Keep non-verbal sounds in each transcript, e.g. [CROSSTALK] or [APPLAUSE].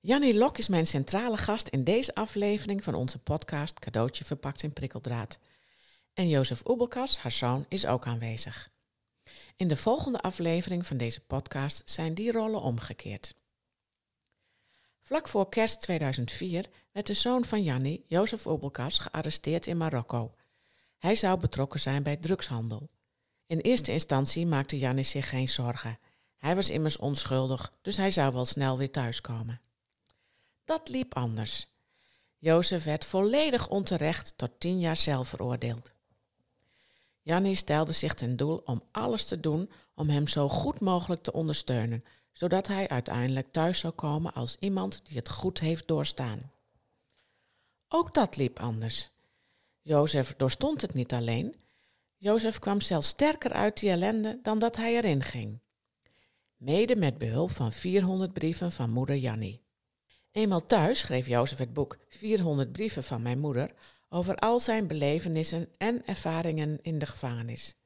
Jannie Lok is mijn centrale gast in deze aflevering van onze podcast Cadeautje verpakt in prikkeldraad. En Jozef Oebelkas, haar zoon, is ook aanwezig. In de volgende aflevering van deze podcast zijn die rollen omgekeerd. Vlak voor kerst 2004 werd de zoon van Jannie, Jozef Oebelkas, gearresteerd in Marokko. Hij zou betrokken zijn bij drugshandel. In eerste instantie maakte Jannie zich geen zorgen. Hij was immers onschuldig, dus hij zou wel snel weer thuiskomen. Dat liep anders. Jozef werd volledig onterecht tot tien jaar cel veroordeeld. Jannie stelde zich ten doel om alles te doen om hem zo goed mogelijk te ondersteunen, zodat hij uiteindelijk thuis zou komen als iemand die het goed heeft doorstaan. Ook dat liep anders. Jozef doorstond het niet alleen. Jozef kwam zelfs sterker uit die ellende dan dat hij erin ging. Mede met behulp van 400 brieven van moeder Jannie. Eenmaal thuis schreef Jozef het boek 400 brieven van mijn moeder over al zijn belevenissen en ervaringen in de gevangenis.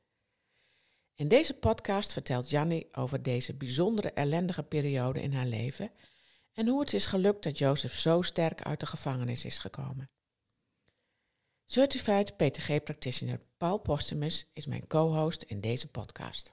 In deze podcast vertelt Jannie over deze bijzondere ellendige periode in haar leven en hoe het is gelukt dat Jozef zo sterk uit de gevangenis is gekomen. Certified PTG Practitioner Paul Postumus is mijn co-host in deze podcast.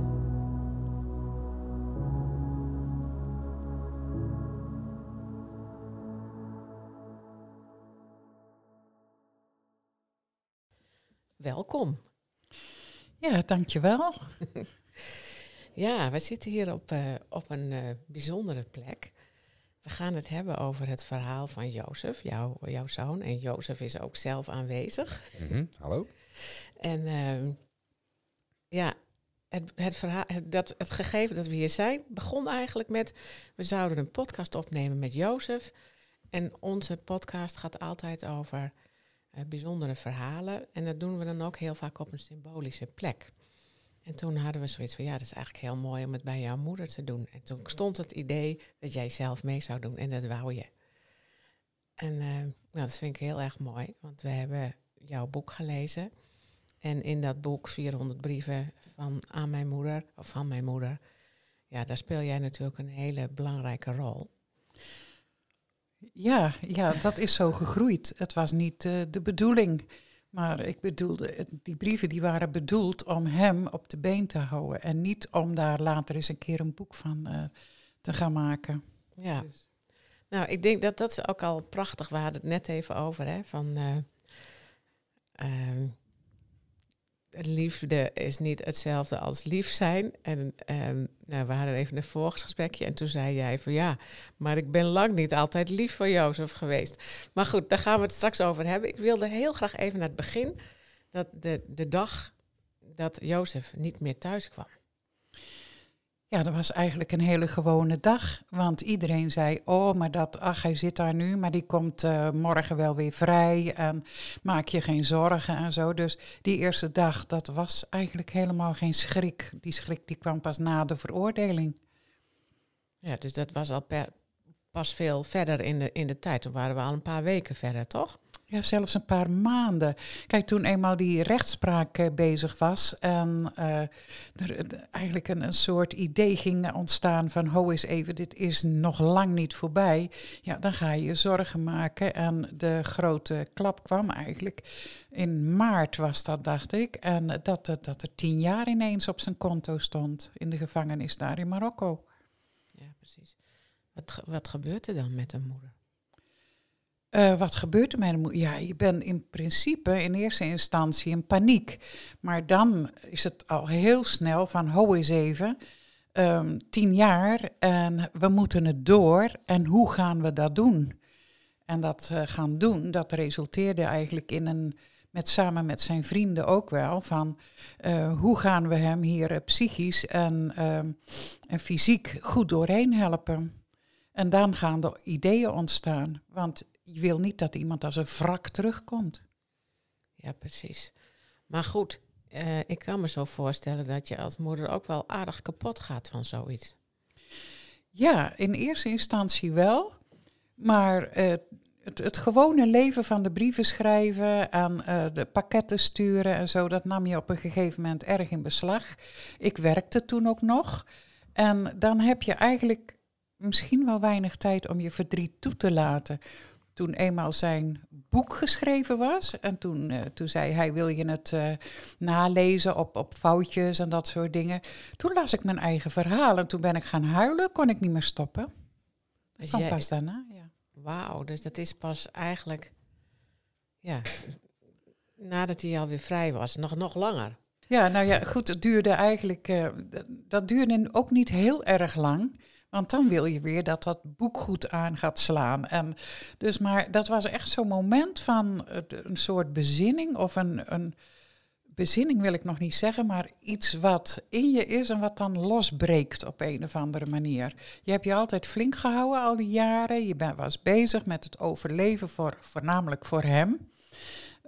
Welkom. Ja, dankjewel. [LAUGHS] ja, we zitten hier op, uh, op een uh, bijzondere plek. We gaan het hebben over het verhaal van Jozef, jou, jouw zoon. En Jozef is ook zelf aanwezig. Mm -hmm. Hallo. En uh, ja, het, het, verhaal, het, dat, het gegeven dat we hier zijn, begon eigenlijk met... we zouden een podcast opnemen met Jozef. En onze podcast gaat altijd over bijzondere verhalen. En dat doen we dan ook heel vaak op een symbolische plek. En toen hadden we zoiets van, ja, dat is eigenlijk heel mooi om het bij jouw moeder te doen. En toen stond het idee dat jij zelf mee zou doen en dat wou je. En uh, nou, dat vind ik heel erg mooi, want we hebben jouw boek gelezen. En in dat boek 400 brieven van aan mijn moeder, of van mijn moeder, ja, daar speel jij natuurlijk een hele belangrijke rol. Ja, ja, dat is zo gegroeid. Het was niet uh, de bedoeling. Maar ik bedoelde, die brieven die waren bedoeld om hem op de been te houden. En niet om daar later eens een keer een boek van uh, te gaan maken. Ja. Dus. Nou, ik denk dat dat is ook al prachtig. We hadden het net even over, hè, van... Uh, liefde is niet hetzelfde als lief zijn. En um, nou, we hadden even een voorgesprekje en toen zei jij van ja, maar ik ben lang niet altijd lief voor Jozef geweest. Maar goed, daar gaan we het straks over hebben. Ik wilde heel graag even naar het begin, dat de, de dag dat Jozef niet meer thuis kwam. Ja, dat was eigenlijk een hele gewone dag. Want iedereen zei, oh, maar dat, ach, hij zit daar nu, maar die komt uh, morgen wel weer vrij en maak je geen zorgen en zo. Dus die eerste dag, dat was eigenlijk helemaal geen schrik. Die schrik die kwam pas na de veroordeling. Ja, dus dat was al pas veel verder in de, in de tijd. Toen waren we al een paar weken verder, toch? Ja, zelfs een paar maanden. Kijk, toen eenmaal die rechtspraak uh, bezig was en uh, er eigenlijk een, een, soort idee ging ontstaan van, ho eens even, dit is nog lang niet voorbij. Ja, dan ga je je zorgen maken. En de grote klap kwam eigenlijk in maart was dat, dacht ik. En dat, dat, dat er tien jaar ineens op zijn konto stond in de gevangenis daar in Marokko. Ja, precies. Wat, wat gebeurt er dan met een moeder? Uh, wat gebeurt er met moeder? Ja, je bent in principe in eerste instantie in paniek. Maar dan is het al heel snel van, ho eens even, um, tien jaar en we moeten het door. En hoe gaan we dat doen? En dat uh, gaan doen, dat resulteerde eigenlijk in een met, samen met zijn vrienden ook wel, van eh, hoe gaan we hem hier eh, psychisch en, ehm, en fysiek goed doorheen helpen. En dan gaan de ideeën ontstaan, want je wil niet dat iemand als een wrak terugkomt. Ja, precies. Maar goed, eh, ik kan me zo voorstellen dat je als moeder ook wel aardig kapot gaat van zoiets. Ja, in eerste instantie wel. Maar uh, het, het, gewone leven van de brieven schrijven en uh, de pakketten sturen en zo, dat nam je op een gegeven moment erg in beslag. Ik werkte toen ook nog. En dan heb je eigenlijk misschien wel weinig tijd om je verdriet toe te laten toen eenmaal zijn boek geschreven was. En toen, uh, toen zei hij, wil je het uh, nalezen op, op foutjes en dat soort dingen. Toen las ik mijn eigen verhaal en toen ben ik gaan huilen, kon ik niet meer stoppen. Dus jij, pas daarna, ja. Wauw, dus dat is pas eigenlijk, ja, nadat hij alweer vrij was, nog, nog langer. Ja, nou ja, goed, het duurde eigenlijk, uh, dat duurde ook niet heel erg lang. Want dan wil je weer dat dat boek goed aan gaat slaan. En dus, maar dat was echt zo'n moment van een soort bezinning of een, een bezinning wil ik nog niet zeggen, maar iets wat in je is en wat dan losbreekt op een of andere manier. Je hebt je altijd flink gehouden al die jaren. Je was bezig met het overleven, voor, voornamelijk voor hem.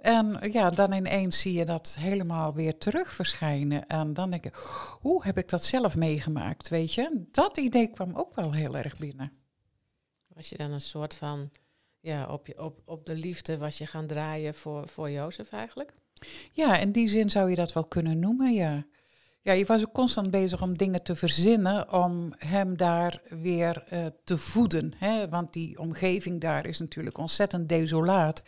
En ja, dan ineens zie je dat helemaal weer terug verschijnen. En dan denk ik, hoe heb ik dat zelf meegemaakt, weet je? Dat idee kwam ook wel heel erg binnen. Was je dan een soort van, ja, op, je, op, op de liefde was je gaan draaien voor, voor Jozef eigenlijk? Ja, in die zin zou je dat wel kunnen noemen, ja. Ja, je was ook constant bezig om dingen te verzinnen om hem daar weer uh, te voeden. Hè? Want die omgeving daar is natuurlijk ontzettend desolaat.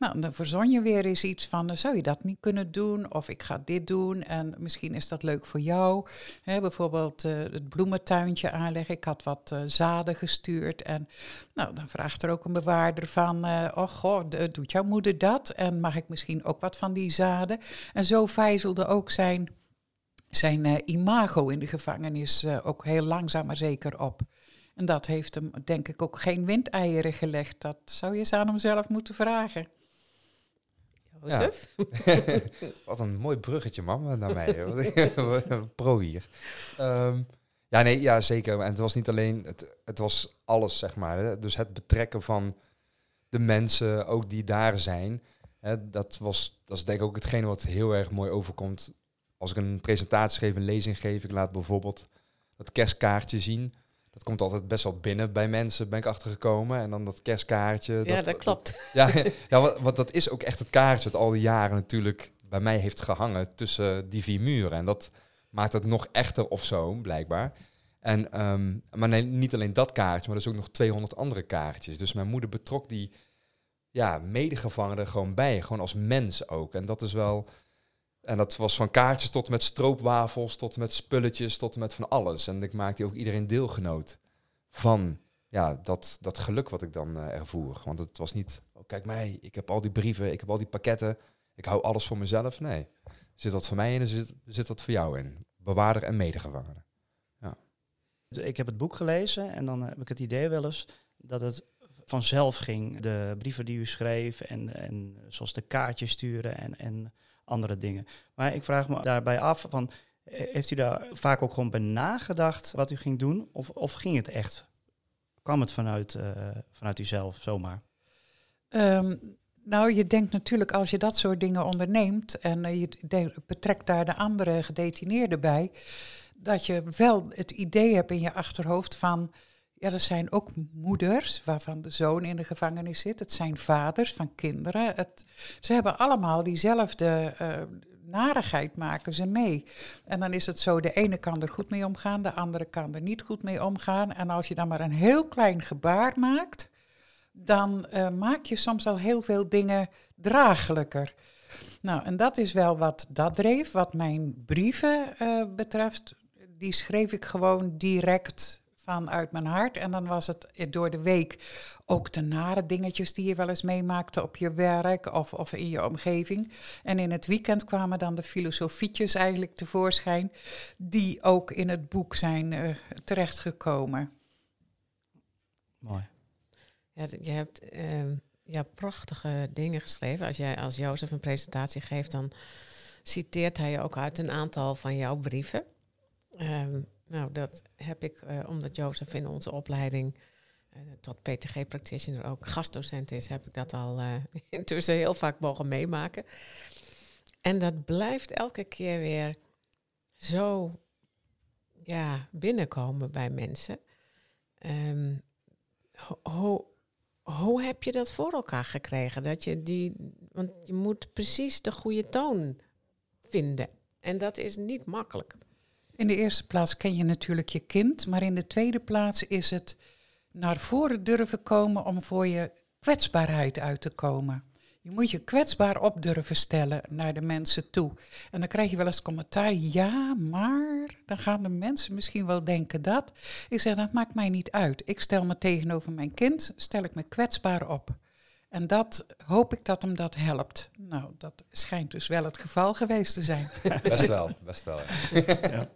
Nou, dan verzon je weer eens iets van, zou je dat niet kunnen doen? Of ik ga dit doen en misschien is dat leuk voor jou. Bijvoorbeeld uh, het bloementuintje aanleggen. Ik had wat uh, zaden gestuurd en nou, dan vraagt er ook een bewaarder van, oh goh, doet jouw moeder dat? En mag ik misschien ook wat van die zaden? En zo vijzelde ook zijn, zijn imago in de gevangenis ook heel langzaam maar zeker op. En dat heeft hem, denk ik, ook geen windeieren gelegd. Dat zou je eens aan hem zelf moeten vragen. Jozef. Ja. [LAUGHS] Wat een mooi bruggetje, man, naar mij. [LAUGHS] Pro hier. Um, ja, nee, ja, zeker. En het was niet alleen, het, het was alles, zeg maar. Hè. Dus het betrekken van de mensen, ook die daar zijn. Hè, dat, was, dat is denk ik ook hetgene wat heel erg mooi overkomt. Als ik een presentatie geef, een lezing geef, ik laat bijvoorbeeld het kerstkaartje zien dat komt altijd best wel binnen bij mensen, ben ik achtergekomen. En dan dat kerstkaartje. Ja, dat, klopt. [LAUGHS] ja, ja want, dat is ook echt het kaartje wat al die jaren natuurlijk bij mij heeft gehangen tussen die vier muren. En dat maakt het nog echter of zo, blijkbaar. En, um, maar nee, niet alleen dat kaartje, maar er is ook nog 200 andere kaartjes. Dus mijn moeder betrok die ja, medegevangenen gewoon bij, gewoon als mens ook. En dat is wel en dat was van kaartjes tot met stroopwafels, tot met spulletjes, tot met van alles. En ik maakte ook iedereen deelgenoot van ja, dat, dat geluk wat ik dan uh, ervoer. Want het was niet, oh, kijk mij, ik heb al die brieven, ik heb al die pakketten, ik hou alles voor mezelf. Nee, zit dat voor mij in en zit, zit dat voor jou in. Bewaarder en medegevangene. Ja. Ik heb het boek gelezen en dan heb ik het idee wel eens dat het vanzelf ging. De brieven die u schreef en, en zoals de kaartjes sturen en, en andere dingen. Maar ik vraag me daarbij af van, heeft u daar vaak ook gewoon bij nagedacht wat u ging doen? Of, of ging het echt, kwam het vanuit, uh, vanuit uzelf zomaar? Um, nou, je denkt natuurlijk als je dat soort dingen onderneemt en uh, je betrekt daar de andere gedetineerden bij, dat je wel het idee hebt in je achterhoofd van, ja, er zijn ook moeders waarvan de zoon in de gevangenis zit. Het zijn vaders van kinderen. Het, ze hebben allemaal diezelfde uh, narigheid, maken ze mee. En dan is het zo, de ene kan er goed mee omgaan, de andere kan er niet goed mee omgaan. En als je dan maar een heel klein gebaar maakt, dan uh, maak je soms al heel veel dingen draaglijker. Nou, en dat is wel wat dat dreef. Wat mijn brieven uh, betreft, die schreef ik gewoon direct uit mijn hart. En dan was het door de week ook de nare dingetjes die je wel eens meemaakte op je werk of, of in je omgeving. En in het weekend kwamen dan de filosofietjes eigenlijk tevoorschijn, die ook in het boek zijn uh, terechtgekomen. Mooi. Ja, je hebt, uh, ja, prachtige dingen geschreven. Als jij als Jozef een presentatie geeft, dan citeert hij je ook uit een aantal van jouw brieven. Ehm, nou, dat heb ik, eh, omdat Jozef in onze opleiding eh, tot PTG-practitioner ook gastdocent is, heb ik dat al eh, [LAUGHS] intussen heel vaak mogen meemaken. En dat blijft elke keer weer zo ja, binnenkomen bij mensen. Ehm, ho- ho- hoe heb je dat voor elkaar gekregen? Dat je die, want je moet precies de goede toon vinden. En dat is niet makkelijk. In de eerste plaats ken je natuurlijk je kind, maar in de tweede plaats is het naar voren durven komen om voor je kwetsbaarheid uit te komen. Je moet je kwetsbaar op durven stellen naar de mensen toe. En dan krijg je wel eens commentaar, ja, maar dan gaan de mensen misschien wel denken dat. Ik zeg, dat maakt mij niet uit. Ik stel me tegenover mijn kind, stel ik me kwetsbaar op. En dat hoop ik dat hem dat helpt. Nou, dat schijnt dus wel het geval geweest te zijn. [LAUGHS] Best wel, best wel. ja. ja.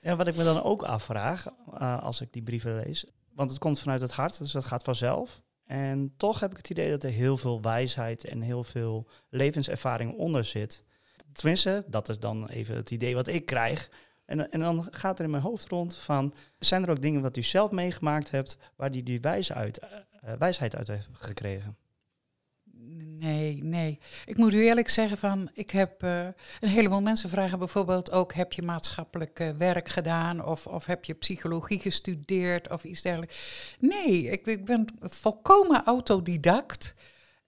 ja, wat ik me dan ook afvraag eh, als ik die brieven lees, want het komt vanuit het hart, dus dat gaat vanzelf. En toch heb ik het idee dat er heel veel wijsheid en heel veel levenservaring onder zit. Tenminste, dat is dan even het idee wat ik krijg. En, en dan gaat er in mijn hoofd rond van, zijn er ook dingen wat u zelf meegemaakt hebt, waar die die wijs uit, eh, wijsheid uit heeft gekregen? Nee, nee. Ik moet u eerlijk zeggen van, ik heb eh, een heleboel mensen vragen bijvoorbeeld ook, heb je maatschappelijk eh, werk gedaan of, of heb je psychologie gestudeerd of iets dergelijks. Nee, ik, ik ben volkomen autodidact.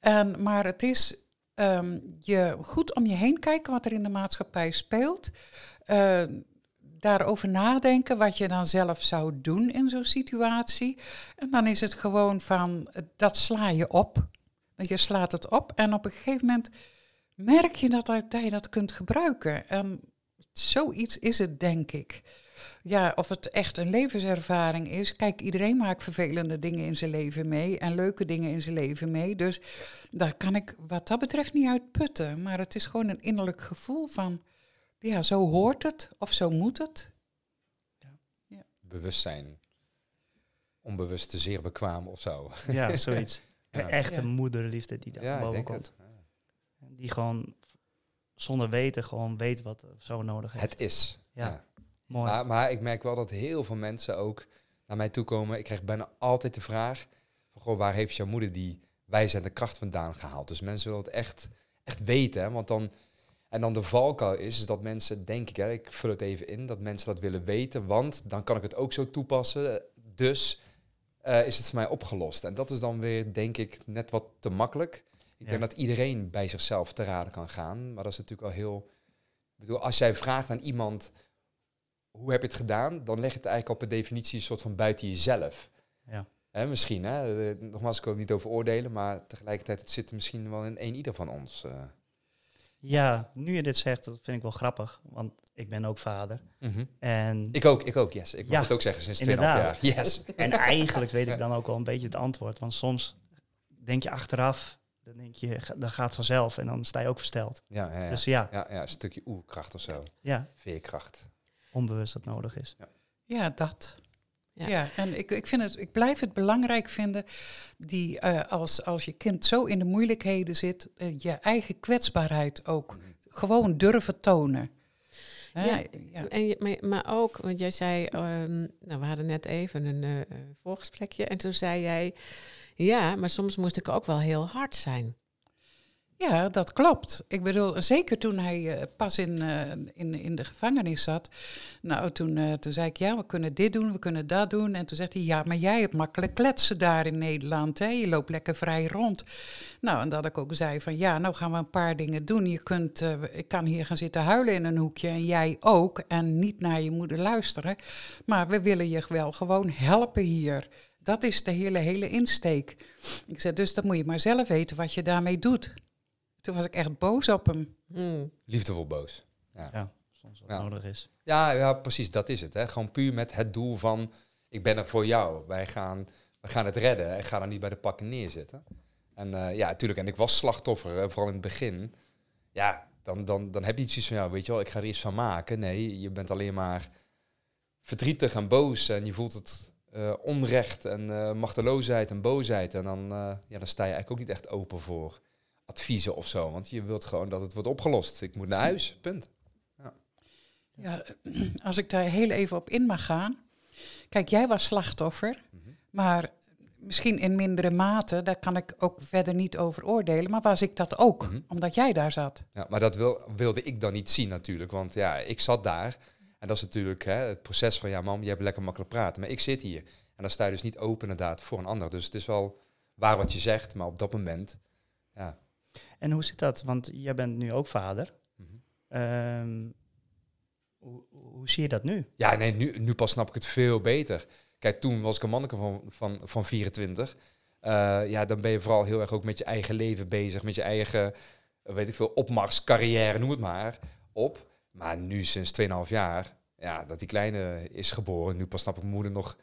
En, maar het is ehm, je goed om je heen kijken wat er in de maatschappij speelt. Eh, daarover nadenken wat je dan zelf zou doen in zo'n situatie. En dan is het gewoon van, dat sla je op. Je slaat het op en op een gegeven moment merk je dat, dat je dat kunt gebruiken. En zoiets is het, denk ik. Ja, of het echt een levenservaring is. Kijk, iedereen maakt vervelende dingen in zijn leven mee en leuke dingen in zijn leven mee. Dus daar kan ik wat dat betreft niet uit putten. Maar het is gewoon een innerlijk gevoel van, ja, zo hoort het of zo moet het. Bewustzijn. Onbewust te zeer bekwaam of zo. Ja, zoiets. [LAUGHS] Ja. Een echte Ja. moederliefde die daar boven denk komt. Die gewoon zonder weten gewoon weet wat zo nodig heeft. Het is. Ja. ja. Mooi. Maar, maar ik merk wel dat heel veel mensen ook naar mij toe komen. Ik krijg bijna altijd de vraag: van, goh, waar heeft jouw moeder die wijsheid en kracht vandaan gehaald? Dus mensen willen het echt, echt weten. Hè? Want dan, en dan de valkuil is, is dat mensen, denk ik, hè, ik vul het even in, dat mensen dat willen weten, want dan kan ik het ook zo toepassen. Dus eh, is het voor mij opgelost. En dat is dan weer, denk ik, net wat te makkelijk. Ik Ja. denk dat iedereen bij zichzelf te raden kan gaan. Maar dat is natuurlijk wel heel. Ik bedoel, als jij vraagt aan iemand hoe heb je het gedaan, dan leg je het eigenlijk al per definitie een soort van buiten jezelf. Ja. Hè, misschien, hè? Eh, nogmaals, ik wil het niet over oordelen, maar tegelijkertijd het zit er misschien wel in één ieder van ons. eh. Ja, nu je dit zegt, dat vind ik wel grappig. Want ik ben ook vader. En, Ik ook, ik ook, yes. Ik mag Ja, het ook zeggen sinds 2,5 inderdaad. jaar. Yes. [LAUGHS] en eigenlijk weet ik dan ook wel een beetje het antwoord. Want soms denk je achteraf, dan denk je, dat gaat vanzelf. En dan sta je ook versteld. Ja, ja, ja. Dus ja, ja, ja, een stukje oerkracht of zo. ja, Veerkracht. onbewust dat nodig is. Ja, dat. Ja. Ja, en ik, ik, vind het, ik blijf het belangrijk vinden die, eh, als, als je kind zo in de moeilijkheden zit, eh, je eigen kwetsbaarheid ook gewoon durven tonen. Ja, ja. En maar, maar ook, want jij zei, ehm, nou, we hadden net even een eh, eh, voorgesprekje en toen zei jij, ja, maar soms moest ik ook wel heel hard zijn. Ja, dat klopt. Ik bedoel, zeker toen hij eh, pas in, eh, in, in de gevangenis zat. Nou, toen, eh, toen zei ik, ja, we kunnen dit doen, we kunnen dat doen. En toen zegt hij, ja, maar jij hebt makkelijk kletsen daar in Nederland. Hè? Je loopt lekker vrij rond. Nou, en dat ik ook zei van, ja, nou gaan we een paar dingen doen. Je kunt, ik kan hier gaan zitten huilen in een hoekje en jij ook. En niet naar je moeder luisteren. Maar we willen je wel gewoon helpen hier. Dat is de hele, hele insteek. Ik zei, dus dat moet je maar zelf weten wat je daarmee doet. Toen was ik echt boos op hem. Hmm. Liefdevol boos. Ja. Ja, soms wat Ja. nodig is. Ja, ja, precies, dat is het. Hè. Gewoon puur met het doel van, ik ben er voor jou. Wij gaan, wij gaan het redden en ga er niet bij de pakken neerzitten. En eh, ja, natuurlijk, en ik was slachtoffer, hè, vooral in het begin. Ja, dan, dan, dan heb je iets van, ja, weet je wel, ik ga er iets van maken. Nee, je bent alleen maar verdrietig en boos en je voelt het eh, onrecht en eh, machteloosheid en boosheid. En dan, eh, ja, dan sta je eigenlijk ook niet echt open voor adviezen of zo. Want je wilt gewoon dat het wordt opgelost. Ik moet naar huis, punt. Ja, als ik daar heel even op in mag gaan. Kijk, jij was slachtoffer, Mhm. maar misschien in mindere mate, daar kan ik ook verder niet over oordelen. Maar was ik dat ook, Mhm. omdat jij daar zat? Ja, maar dat wil, wilde ik dan niet zien natuurlijk. Want ja, ik zat daar. En dat is natuurlijk hè, het proces van, ja mam, je hebt lekker makkelijk praten. Maar ik zit hier. En dan sta je dus niet open inderdaad voor een ander. Dus het is wel waar wat je zegt. Maar op dat moment, ja. En hoe zit dat? Want jij bent nu ook vader. Mhm. Ehm, hoe, hoe zie je dat nu? Ja, nee, nu, nu pas snap ik het veel beter. Kijk, toen was ik een manneke van, van, van 24. Eh, ja, dan ben je vooral heel erg ook met je eigen leven bezig. Met je eigen, weet ik veel, opmars, carrière, noem het maar, op. Maar nu sinds 2,5 jaar, ja, dat die kleine is geboren. Nu pas snap ik moeder nog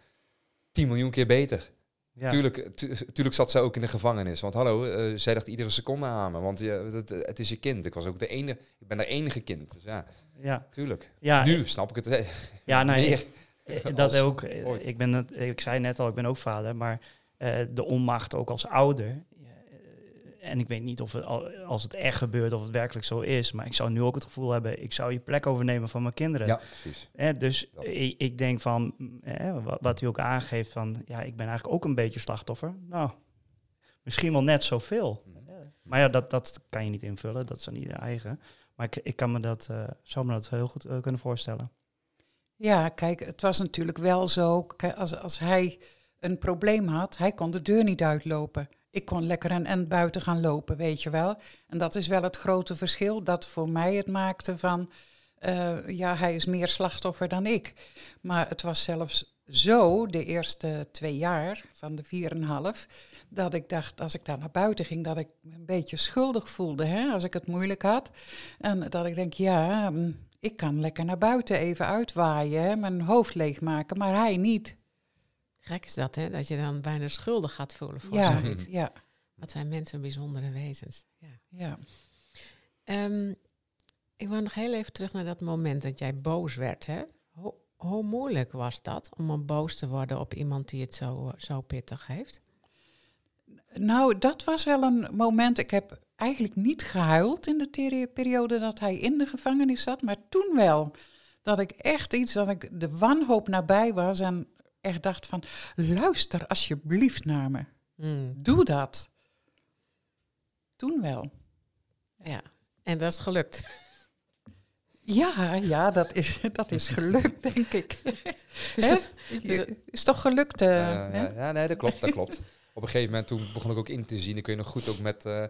10 miljoen keer beter. Ja. Tuurlijk, tu- tuurlijk zat ze ook in de gevangenis. Want hallo, eh, zij dacht iedere seconde aan me. Want ja, het, het is je kind. Ik was ook de enige, ik ben haar enige kind. Dus ja, Ja, tuurlijk. ja, nu snap ik het eh, [LAUGHS] ja nee, meer. Eh, [LAUGHS] Dat ook. eh, ooit. Ik, ben ik zei net al, ik ben ook vader, maar eh, de onmacht ook als ouder. En ik weet niet of het, al- als het echt gebeurt, of het werkelijk zo is. Maar ik zou nu ook het gevoel hebben, ik zou je plek overnemen van mijn kinderen. Ja, precies. Eh, dus ik, ik denk van, mm, eh, wa- wat u ook aangeeft, van ja, ik ben eigenlijk ook een beetje slachtoffer. Nou, misschien wel net zoveel. Mhm. Maar ja, dat, dat kan je niet invullen, dat is dan ieder eigen. Maar ik, ik kan me dat, eh, zou me dat heel goed eh, kunnen voorstellen. Ja, kijk, het was natuurlijk wel zo, als, als hij een probleem had, hij kon de deur niet uitlopen. Ik kon lekker en, en buiten gaan lopen, weet je wel. En dat is wel het grote verschil dat voor mij het maakte van, eh, ja, hij is meer slachtoffer dan ik. Maar het was zelfs zo, de eerste twee jaar van de vier en een half, dat ik dacht, als ik daar naar buiten ging, dat ik me een beetje schuldig voelde, hè, als ik het moeilijk had. En dat ik denk, ja, mm, ik kan lekker naar buiten even uitwaaien, hè, mijn hoofd leegmaken, maar hij niet. Gek is dat, hè? Dat je dan bijna schuldig gaat voelen voor Ja, zoiets. [LAUGHS] ja, Wat zijn mensen bijzondere wezens. Ja. ja. Ehm, ik wil nog heel even terug naar dat moment dat jij boos werd. Hè? Hoe, hoe moeilijk was dat om dan boos te worden op iemand die het zo, eh, zo pittig heeft? Nou, dat was wel een moment. Ik heb eigenlijk niet gehuild in de periode dat hij in de gevangenis zat, maar toen wel. Dat ik echt iets, dat ik de wanhoop nabij was en echt dacht van, luister alsjeblieft naar me. Hmm, Doe dat. Toen wel. ja, en dat is gelukt. Ja, ja, dat is, dat is gelukt, denk ik. [LAUGHS] Dus dat- Je- is toch gelukt? eh, ja, ja, nee, dat klopt, dat klopt. Op een gegeven moment toen begon ik ook in te zien. Ik weet nog goed ook met, eh,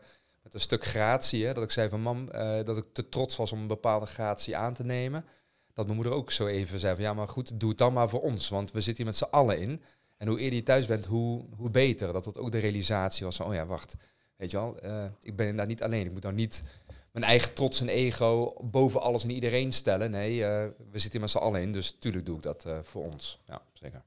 met een stuk gratie. Hè, dat ik zei van mam, eh, dat ik te trots was om een bepaalde gratie aan te nemen. Dat mijn moeder ook zo even zei van ja, maar goed, doe het dan maar voor ons. Want we zitten hier met z'n allen in. En hoe eerder je thuis bent, hoe, hoe beter. Dat dat ook de realisatie was van, oh ja, wacht. Weet je wel, eh, ik ben inderdaad niet alleen. Ik moet nou niet mijn eigen trots en ego boven alles en iedereen stellen. Nee, eh, we zitten hier met z'n allen in. Dus tuurlijk doe ik dat eh, voor ons. Ja, zeker.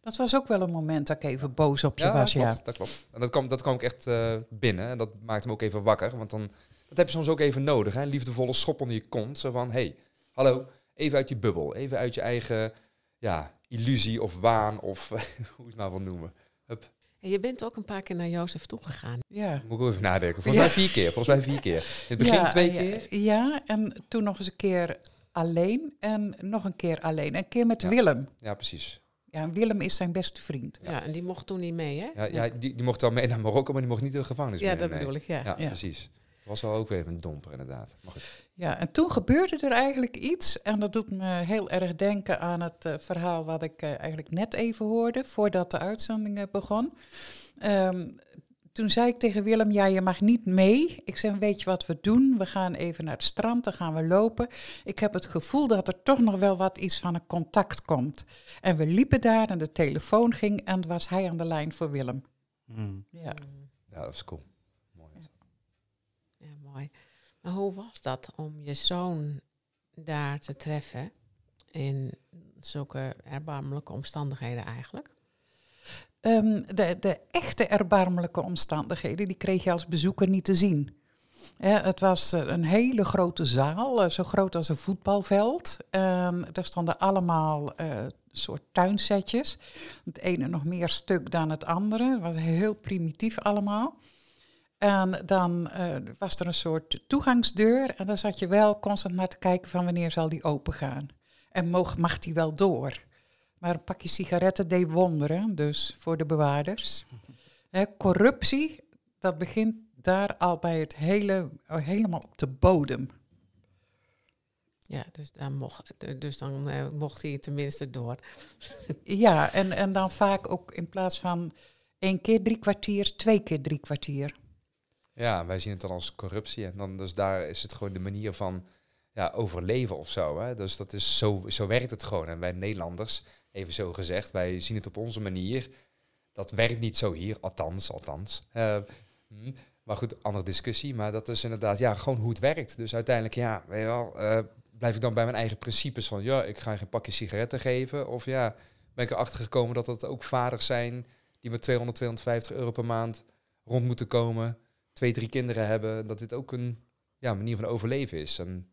Dat was ook wel een moment dat ik even boos op je Ja, was, klopt, ja. dat klopt. En dat kwam, dat kwam ik echt binnen. En dat maakte me ook even wakker. Want dan, dat heb je soms ook even nodig. Hè? Een liefdevolle schop onder je kont. Zo van, hey, hallo, even uit je bubbel. Even uit je eigen ja, illusie of waan of [LAUGHS] hoe je het maar wil noemen. Hup, En je bent ook een paar keer naar Jozef toegegaan. Ja. moet ik ook even nadenken. Volgens mij vier keer. Volgens mij vier keer. In het begin Ja, twee keer. Ja, en toen nog eens een keer alleen en nog een keer alleen. Een keer met Ja. Willem. Ja, precies. Ja, Willem is zijn beste vriend. Ja, en die mocht toen niet mee, hè? Ja, ja, die, die mocht wel mee naar Marokko, maar die mocht niet in de gevangenis Ja, mee. dat nee. bedoel ik, ja. Ja, Ja. precies. Was wel ook weer even een domper, inderdaad. Maar goed. Ja, en toen gebeurde er eigenlijk iets. En dat doet me heel erg denken aan het eh, verhaal wat ik eh, eigenlijk net even hoorde, voordat de uitzending eh, begon. Ehm, toen zei ik tegen Willem, ja, je mag niet mee. Ik zei, weet je wat we doen? We gaan even naar het strand, dan gaan we lopen. Ik heb het gevoel dat er toch nog wel wat iets van een contact komt. En we liepen daar en de telefoon ging en was hij aan de lijn voor Willem. Hmm. Ja. Ja, dat is cool. Maar hoe was dat om je zoon daar te treffen in zulke erbarmelijke omstandigheden eigenlijk? Ehm, de, de echte erbarmelijke omstandigheden, die kreeg je als bezoeker niet te zien. Het was eh, een hele grote zaal, eh, zo groot als een voetbalveld. En er stonden allemaal eh, soort tuinsetjes. Het ene nog meer stuk dan het andere. Het was heel primitief allemaal. En dan eh, was er een soort toegangsdeur en daar zat je wel constant naar te kijken van wanneer zal die open gaan. En mag, mag die wel door. Maar een pakje sigaretten deed wonderen, dus voor de bewaarders. Hè, corruptie, dat begint daar al bij het hele, helemaal op de bodem. Ja, dus dan mocht, dus dan, eh, mocht hij tenminste door. Ja, en, en dan vaak ook in plaats van één keer drie kwartier, twee keer drie kwartier. Ja, wij zien het dan als corruptie. En dan, dus daar is het gewoon de manier van ja, overleven of zo. Hè? Dus dat is zo, zo werkt het gewoon. En wij Nederlanders, even zo gezegd, wij zien het op onze manier. Dat werkt niet zo hier, althans, althans. Eh, hm, maar goed, andere discussie. Maar dat is inderdaad ja, gewoon hoe het werkt. Dus uiteindelijk, ja, weet je wel, eh, blijf ik dan bij mijn eigen principes van, ja, ik ga geen pakje sigaretten geven. Of ja, ben ik erachter gekomen dat het ook vaders zijn die met 200, 250 euro per maand rond moeten komen. Twee, drie kinderen hebben. Dat dit ook een ja, manier van overleven is. En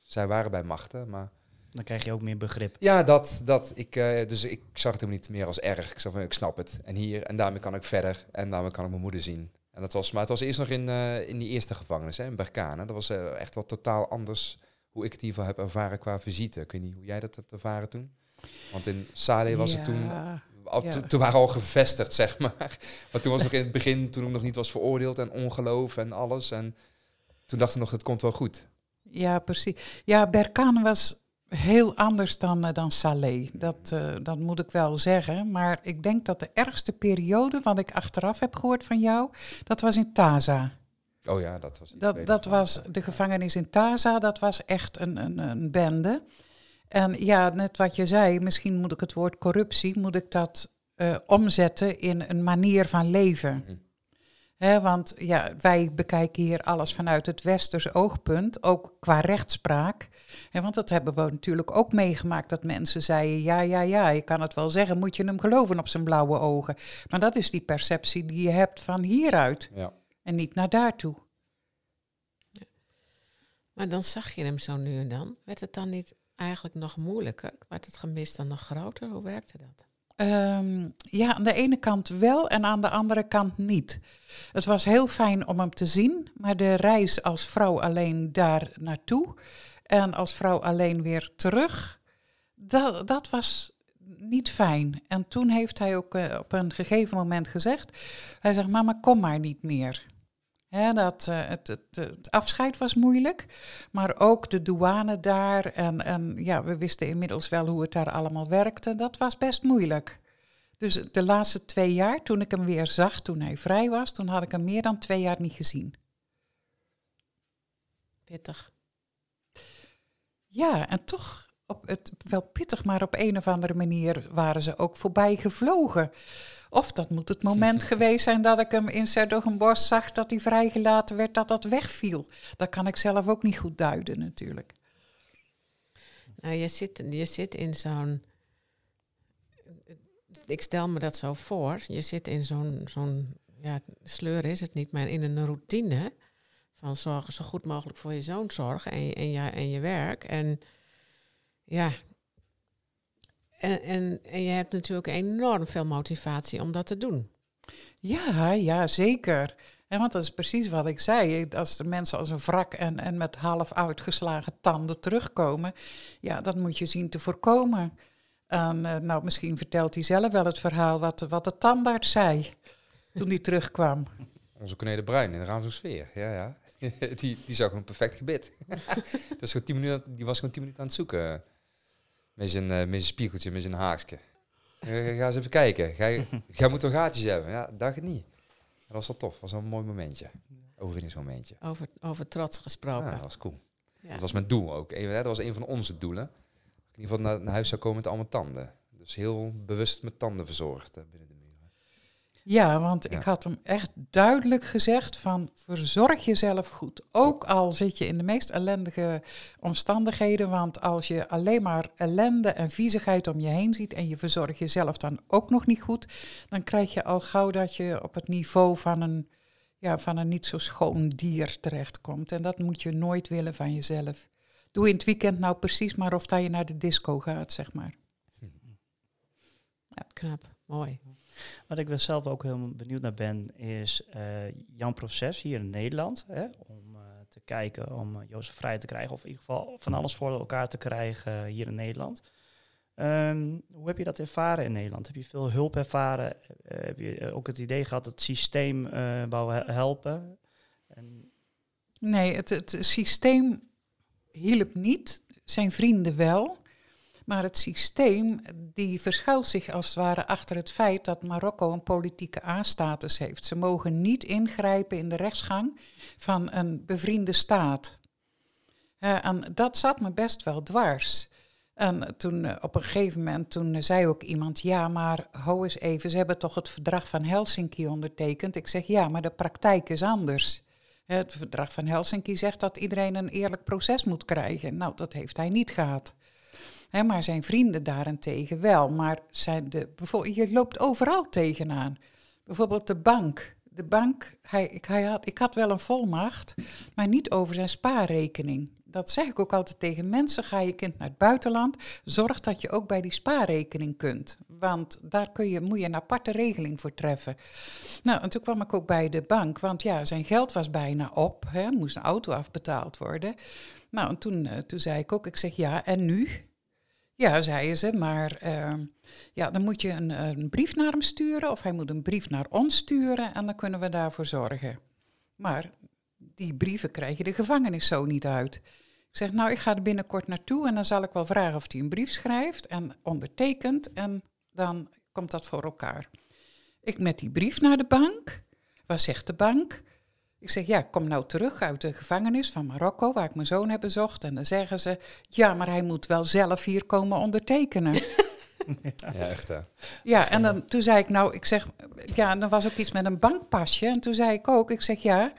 zij waren bij machten, maar... Dan krijg je ook meer begrip. Ja, dat. dat ik, uh, dus ik zag het hem niet meer als erg. Ik zag van, ik snap het. En hier, en daarmee kan ik verder. En daarmee kan ik mijn moeder zien. En dat was, maar het was eerst nog in, uh, in die eerste gevangenis, hè, in Berkane. Dat was uh, echt wat totaal anders hoe ik het in ieder geval heb ervaren qua visite. Ik weet niet hoe jij dat hebt ervaren toen. Want in Saleh was ja, het toen... Al, ja. Toen waren al gevestigd, [LAUGHS] zeg maar. Maar toen was nog in het begin, toen ik nog niet was veroordeeld en ongeloof en alles. En toen dachten we nog, het komt wel goed. Ja, precies. Ja, Berkane was heel anders dan, uh, dan Saleh. Dat, uh, dat moet ik wel zeggen. Maar ik denk dat de ergste periode, wat ik achteraf heb gehoord van jou, dat was in Taza. Oh ja, dat was. Dat, dat was de gevangenis in Taza, dat was echt een, een, een bende. En ja, net wat je zei, misschien moet ik het woord corruptie, moet ik dat uh, omzetten in een manier van leven. Mm. He, want ja, wij bekijken hier alles vanuit het westers oogpunt, ook qua rechtspraak. He, want dat hebben we natuurlijk ook meegemaakt, dat mensen zeiden, ja, ja, ja, je kan het wel zeggen, moet je hem geloven op zijn blauwe ogen. Maar dat is die perceptie die je hebt van hieruit ja. en niet naar daartoe. Ja. Maar dan zag je hem zo nu en dan. Werd het dan niet eigenlijk nog moeilijker? Werd het gemist dan nog groter? Hoe werkte dat? Um, ja, aan de ene kant wel en aan de andere kant niet. Het was heel fijn om hem te zien, maar de reis als vrouw alleen daar naartoe en als vrouw alleen weer terug, dat, dat was niet fijn. En toen heeft hij ook uh, op een gegeven moment gezegd, hij zegt, mama, kom maar niet meer. He, dat, uh, het, het, het, afscheid was moeilijk, maar ook de douane daar. En, en ja, we wisten inmiddels wel hoe het daar allemaal werkte. Dat was best moeilijk. Dus de laatste twee jaar, toen ik hem weer zag, toen hij vrij was, toen had ik hem meer dan twee jaar niet gezien. Pittig. Ja, en toch op het, wel pittig, maar op een of andere manier waren ze ook voorbij gevlogen. Of dat moet het moment [LAUGHS] geweest zijn dat ik hem in Serdogenbos zag dat hij vrijgelaten werd, dat dat wegviel. Dat kan ik zelf ook niet goed duiden natuurlijk. Nou, je zit, je zit in zo'n... Ik stel me dat zo voor. Je zit in zo'n... zo'n ja, sleur is het niet, maar in een routine van zorgen zo goed mogelijk voor je zoon zorgen en en je, en je werk. En ja, en, en, en je hebt natuurlijk enorm veel motivatie om dat te doen. Ja, ja, zeker. En want dat is precies wat ik zei. Als de mensen als een wrak en, en met half uitgeslagen tanden terugkomen, ja, dat moet je zien te voorkomen. En, uh, nou, misschien vertelt hij zelf wel het verhaal wat, wat de tandarts zei toen hij terugkwam. Onze Corné Bruin in de Raamsdorfsfeer, ja, ja. [LAUGHS] die, die zag een perfect gebit. [LAUGHS] dus tien minuten, die was gewoon tien minuten aan het zoeken. Met zijn, uh, met zijn spiegeltje, met zijn haakje. Ga eens even kijken. Ga, jij moet toch gaatjes hebben? Ja, dacht het niet. Dat was wel tof. Dat was wel een mooi momentje. Overwinningsmomentje. Over, over trots gesproken. Ja, dat was cool. Ja. Dat was mijn doel ook. Dat was een van onze doelen. In ieder geval naar, naar huis zou komen met allemaal tanden. Dus heel bewust met tanden verzorgd uh, binnen de. Ja, want ja. ik had hem echt duidelijk gezegd van verzorg jezelf goed. Ook al zit je in de meest ellendige omstandigheden, want als je alleen maar ellende en viezigheid om je heen ziet en je verzorgt jezelf dan ook nog niet goed, dan krijg je al gauw dat je op het niveau van een, ja, van een niet zo schoon dier terechtkomt. En dat moet je nooit willen van jezelf. Doe in het weekend nou precies maar of dat je naar de disco gaat, zeg maar. Ja, knap. Mooi. Wat ik wel zelf ook heel benieuwd naar ben, is uh, jouw proces hier in Nederland. Hè, om uh, te kijken om uh, Jozef vrij te krijgen. Of in ieder geval van alles voor elkaar te krijgen hier in Nederland. Um, hoe heb je dat ervaren in Nederland? Heb je veel hulp ervaren? heb je ook het idee gehad dat het systeem wou helpen? En nee, het, het systeem hielp niet. Zijn vrienden wel. Maar het systeem die verschuilt zich als het ware achter het feit dat Marokko een politieke A-status heeft. Ze mogen niet ingrijpen in de rechtsgang van een bevriende staat. Uh, en dat zat me best wel dwars. En toen uh, op een gegeven moment toen zei ook iemand, ja maar hou eens even, ze hebben toch het verdrag van Helsinki ondertekend. Ik zeg ja, maar de praktijk is anders. Het verdrag van Helsinki zegt dat iedereen een eerlijk proces moet krijgen. Nou, dat heeft hij niet gehad maar zijn vrienden daarentegen wel. Maar zijn de, je loopt overal tegenaan. Bijvoorbeeld de bank. De bank, hij, ik, hij had, ik had wel een volmacht, maar niet over zijn spaarrekening. Dat zeg ik ook altijd tegen mensen. Ga je kind naar het buitenland, zorg dat je ook bij die spaarrekening kunt. Want daar kun je, moet je een aparte regeling voor treffen. Nou, en toen kwam ik ook bij de bank, want ja, zijn geld was bijna op. Hè, moest een auto afbetaald worden. Nou, en toen, uh, toen zei ik ook, ik zeg ja, en nu? Ja, zeiden ze, maar uh, ja, dan moet je een, een, brief naar hem sturen of hij moet een brief naar ons sturen en dan kunnen we daarvoor zorgen. Maar die brieven krijg je de gevangenis zo niet uit. Ik zeg, nou, ik ga er binnenkort naartoe en dan zal ik wel vragen of hij een brief schrijft en ondertekent en dan komt dat voor elkaar. Ik met die brief naar de bank. Wat zegt de bank? Ik zeg, ja, kom nou terug uit de gevangenis van Marokko, waar ik mijn zoon heb bezocht. En dan zeggen ze, ja, maar hij moet wel zelf hier komen ondertekenen. [LAUGHS] ja, echt hè. Ja, en dan, toen zei ik, nou, ik zeg, ja, dan was ook iets met een bankpasje. En toen zei ik ook, ik zeg, ja,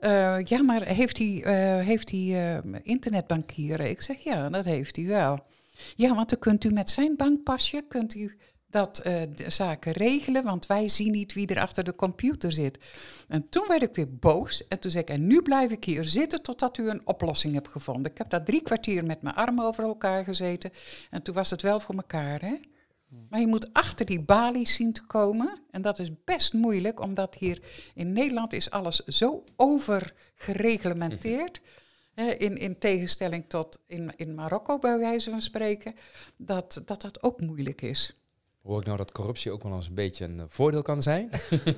uh, ja, maar heeft hij, uh, heeft hij uh, internetbankieren? Ik zeg, ja, dat heeft hij wel. Ja, want dan kunt u met zijn bankpasje, kunt u dat de zaken regelen, want wij zien niet wie er achter de computer zit. En toen werd ik weer boos en toen zei ik, en nu blijf ik hier zitten totdat u een oplossing hebt gevonden. Ik heb daar drie kwartier met mijn armen over elkaar gezeten en toen was het wel voor elkaar. Hè? Maar je moet achter die balies zien te komen. En dat is best moeilijk, omdat hier in Nederland is alles zo overgereglementeerd. in, in tegenstelling tot in, in Marokko, bij wijze van spreken, dat dat, dat ook moeilijk is. Hoor ik nou dat corruptie ook wel eens een beetje een voordeel kan zijn?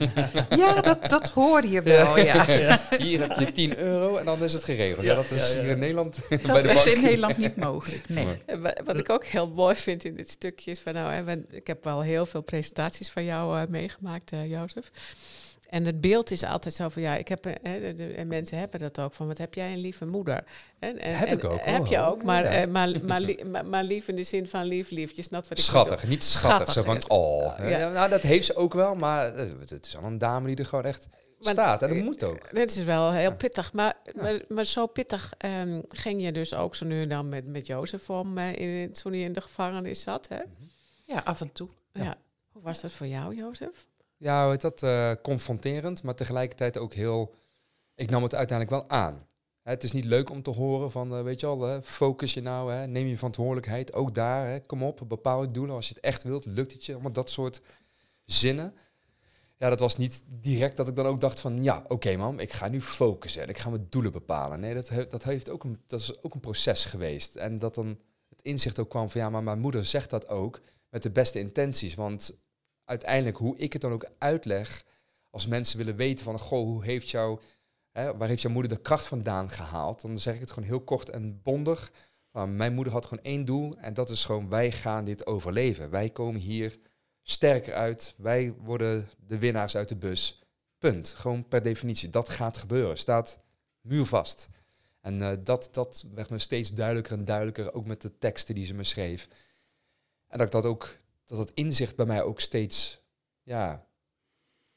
[LAUGHS] ja, dat, dat hoor je wel, ja. ja. [LAUGHS] Hier heb je 10 euro en dan is het geregeld. Ja, dat is hier in Nederland Dat [LAUGHS] bij de is in Nederland niet mogelijk, nee. Wat ik ook heel mooi vind in dit stukje is van... nou, ik heb wel heel veel presentaties van jou uh, meegemaakt, uh, Jozef. En het beeld is altijd zo van ja, ik heb, hè, de, en mensen hebben dat ook van wat heb jij een lieve moeder? En, en heb ik ook. Heb je ook, maar, ja. maar, [LAUGHS] maar, maar, lief in de zin van lief, lief. Je snapt wat ik Schattig, niet schattig, Zo van oh. Ja. Nou, dat heeft ze ook wel, maar het is al een dame die er gewoon echt staat. En dat moet ook. Dat is wel heel pittig. Maar, maar, maar, zo pittig um, ging je dus ook zo nu en dan met, met Jozef om uh, in, toen hij in de gevangenis zat. Hè? Ja, af en toe. Ja. Hoe was dat voor jou, Jozef? Ja, hoe dat? Uh, confronterend, maar tegelijkertijd ook heel... Ik nam het uiteindelijk wel aan. Hè, het is niet leuk om te horen van, uh, weet je al, focus je nou, hè, neem je verantwoordelijkheid. Ook daar, hè, kom op, bepaal je doelen. Als je het echt wilt, lukt het je. Allemaal dat soort zinnen. Ja, dat was niet direct dat ik dan ook dacht van, ja, oké okay, man, ik ga nu focussen en ik ga mijn doelen bepalen. Nee, dat, dat, heeft ook een, dat is ook een proces geweest. En dat dan het inzicht ook kwam van, ja, maar mijn moeder zegt dat ook met de beste intenties. Want uiteindelijk hoe ik het dan ook uitleg, als mensen willen weten van, goh, hoe heeft jou, hè, waar heeft jouw moeder de kracht vandaan gehaald? Dan zeg ik het gewoon heel kort en bondig. Mijn moeder had gewoon één doel en dat is gewoon, wij gaan dit overleven. Wij komen hier sterker uit, wij worden de winnaars uit de bus. Punt. Gewoon per definitie, dat gaat gebeuren. Staat muurvast. En uh, dat, dat werd me steeds duidelijker en duidelijker, ook met de teksten die ze me schreef. En dat ik dat ook dat het inzicht bij mij ook steeds ja,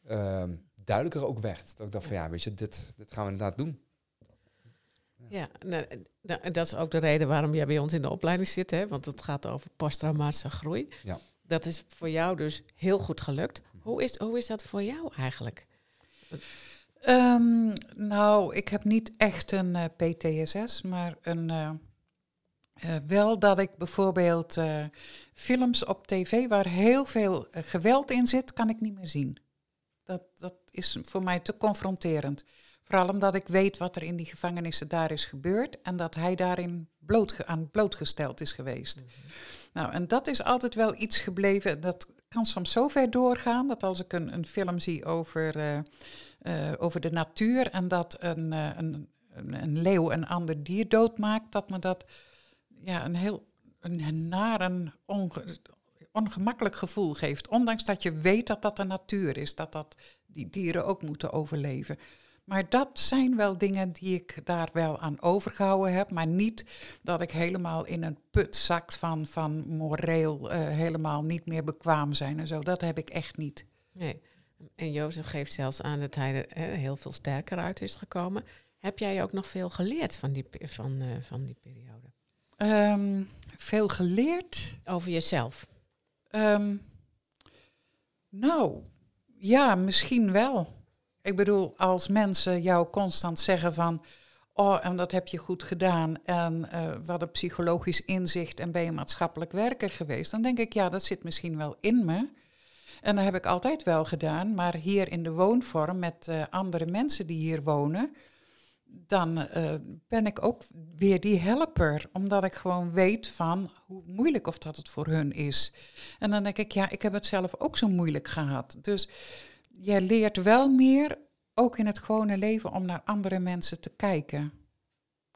uh, duidelijker ook werd. Dat ik dacht van ja, weet je, dit, dit gaan we inderdaad doen. Ja, nou, nou, dat is ook de reden waarom jij bij ons in de opleiding zit, hè? want het gaat over posttraumatische groei. Ja. Dat is voor jou dus heel goed gelukt. Hoe is, hoe is dat voor jou eigenlijk? Um, nou, ik heb niet echt een uh, eh, PTSS, maar een, uh, Eh, wel dat ik bijvoorbeeld eh, films op tv waar heel veel eh, geweld in zit, kan ik niet meer zien. Dat, dat is voor mij te confronterend. Vooral omdat ik weet wat er in die gevangenissen daar is gebeurd en dat hij daarin blootge aan blootgesteld is geweest. Nou, en dat is altijd wel iets gebleven. Dat kan soms zo ver doorgaan dat als ik een, een film zie over, over de natuur en dat een, een, een, een leeuw een ander dier doodmaakt, dat me dat ja, een heel een naar een onge- ongemakkelijk gevoel geeft. Ondanks dat je weet dat dat de natuur is, dat, dat die dieren ook moeten overleven. Maar dat zijn wel dingen die ik daar wel aan overgehouden heb. Maar niet dat ik helemaal in een put zakt van, van moreel eh, helemaal niet meer bekwaam zijn en zo. Dat heb ik echt niet. Nee. En Jozef geeft zelfs aan dat hij er heel veel sterker uit is gekomen. Heb jij ook nog veel geleerd van die, van, eh, van die periode? Ehm, veel geleerd. Over jezelf? Ehm, nou, ja, misschien wel. Ik bedoel, als mensen jou constant zeggen van... oh, en dat heb je goed gedaan... en eh, wat een psychologisch inzicht... en ben je maatschappelijk werker geweest... dan denk ik, ja, dat zit misschien wel in me. En dat heb ik altijd wel gedaan. Maar hier in de woonvorm met eh, andere mensen die hier wonen... dan eh, ben ik ook weer die helper. Omdat ik gewoon weet van hoe moeilijk of dat het voor hun is. En dan denk ik, ja, ik heb het zelf ook zo moeilijk gehad. Dus jij leert wel meer, ook in het gewone leven, om naar andere mensen te kijken.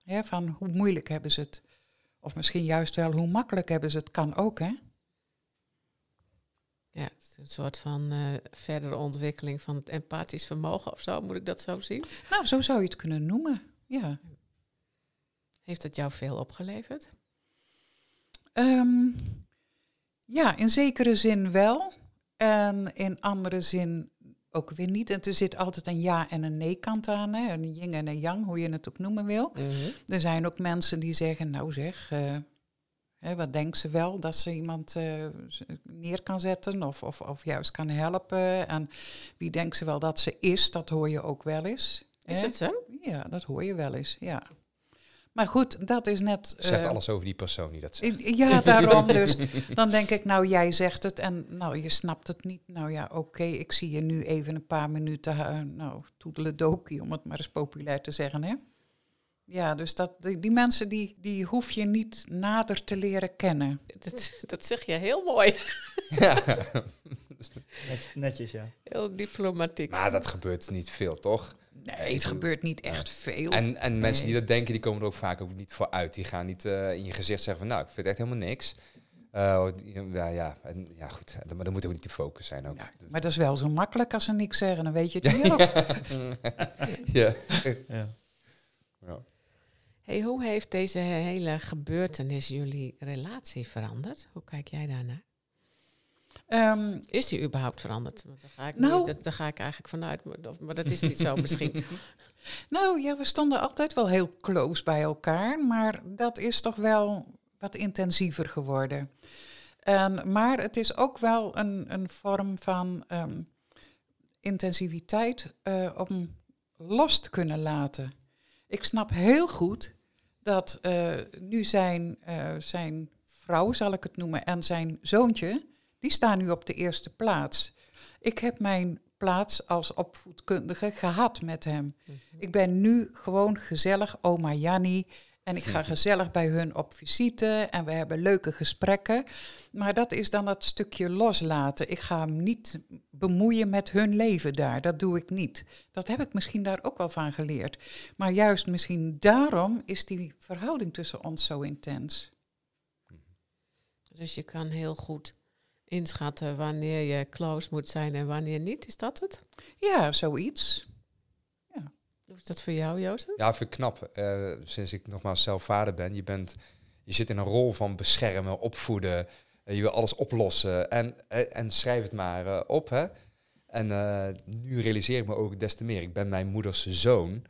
Van hoe moeilijk hebben ze het? Of misschien juist wel hoe makkelijk hebben ze het? Kan ook, hè? Ja, het is een soort van eh, verdere ontwikkeling van het empathisch vermogen of zo. Moet ik dat zo zien? Nou, zo zou je het kunnen noemen. Ja. Heeft het jou veel opgeleverd? Ehm, ja, in zekere zin wel. En in andere zin ook weer niet. En er zit altijd een ja en een nee kant aan. Hè? Een yin en een yang, hoe je het ook noemen wil. Er zijn ook mensen die zeggen, nou zeg, eh, hè, wat denkt ze wel dat ze iemand eh, neer kan zetten of, of, of juist kan helpen. En wie denkt ze wel dat ze is, dat hoor je ook wel eens. Is het zo? Ja, dat hoor je wel eens, ja. Maar goed, dat is net... Zegt eh, alles over die persoon die dat zegt. Ja, [LAUGHS] daarom dus. Dan denk ik, nou, jij zegt het en nou, je snapt het niet. Nou ja, oké, ik zie je nu even een paar minuten, uh, nou, toedeledokie, om het maar eens populair te zeggen, hè. Ja, dus dat, die, die mensen, die, die hoef je niet nader te leren kennen. Dat, dat zeg je heel mooi. [LAUGHS] Net- netjes, ja. Heel diplomatiek. Maar dat gebeurt niet veel, toch? Nee, het gebeurt niet echt veel. En, en mensen die dat denken, die komen er ook vaak ook niet voor uit. Die gaan niet eh, in je gezicht zeggen van, nou, ik vind echt helemaal niks. Eh, ja, ja, en, ja, goed. Maar dan moet ook niet de focus zijn ook. Ja, Dus- maar dat is wel zo makkelijk als ze niks zeggen, dan weet je het [LAUGHS] niet ook. ja. ja. ja. Hey, hoe heeft deze hele gebeurtenis jullie relatie veranderd? Hoe kijk jij daarnaar? Ehm, Is die überhaupt veranderd? Want Daar ga ik, Nou- niet- dat, daar ga ik eigenlijk vanuit, maar, dat is niet zo [LAUGHS] misschien. Nou ja, we stonden altijd wel heel close bij elkaar, maar dat is toch wel wat intensiever geworden. En, maar het is ook wel een, een vorm van ehm, intensiviteit eh, om los te kunnen laten. Ik snap heel goed dat eh, nu zijn, eh, zijn vrouw, zal ik het noemen, en zijn zoontje, die staan nu op de eerste plaats. Ik heb mijn plaats als opvoedkundige gehad met hem. Ik ben nu gewoon gezellig oma Janni. En ik ga gezellig bij hun op visite en we hebben leuke gesprekken. Maar dat is dan dat stukje loslaten. Ik ga hem niet bemoeien met hun leven daar. Dat doe ik niet. Dat heb ik misschien daar ook wel van geleerd. Maar juist misschien daarom is die verhouding tussen ons zo intens. Dus je kan heel goed inschatten wanneer je close moet zijn en wanneer niet. Is dat het? Ja, zoiets. Is dat voor jou, Jozef? Ja, vind ik knap. Eh, sinds ik nogmaals zelf vader ben, je, bent, je zit in een rol van beschermen, opvoeden. eh, je wil alles oplossen en, eh, en schrijf het maar op. Hè? En nu realiseer ik me ook des te meer. Ik ben mijn moeders zoon,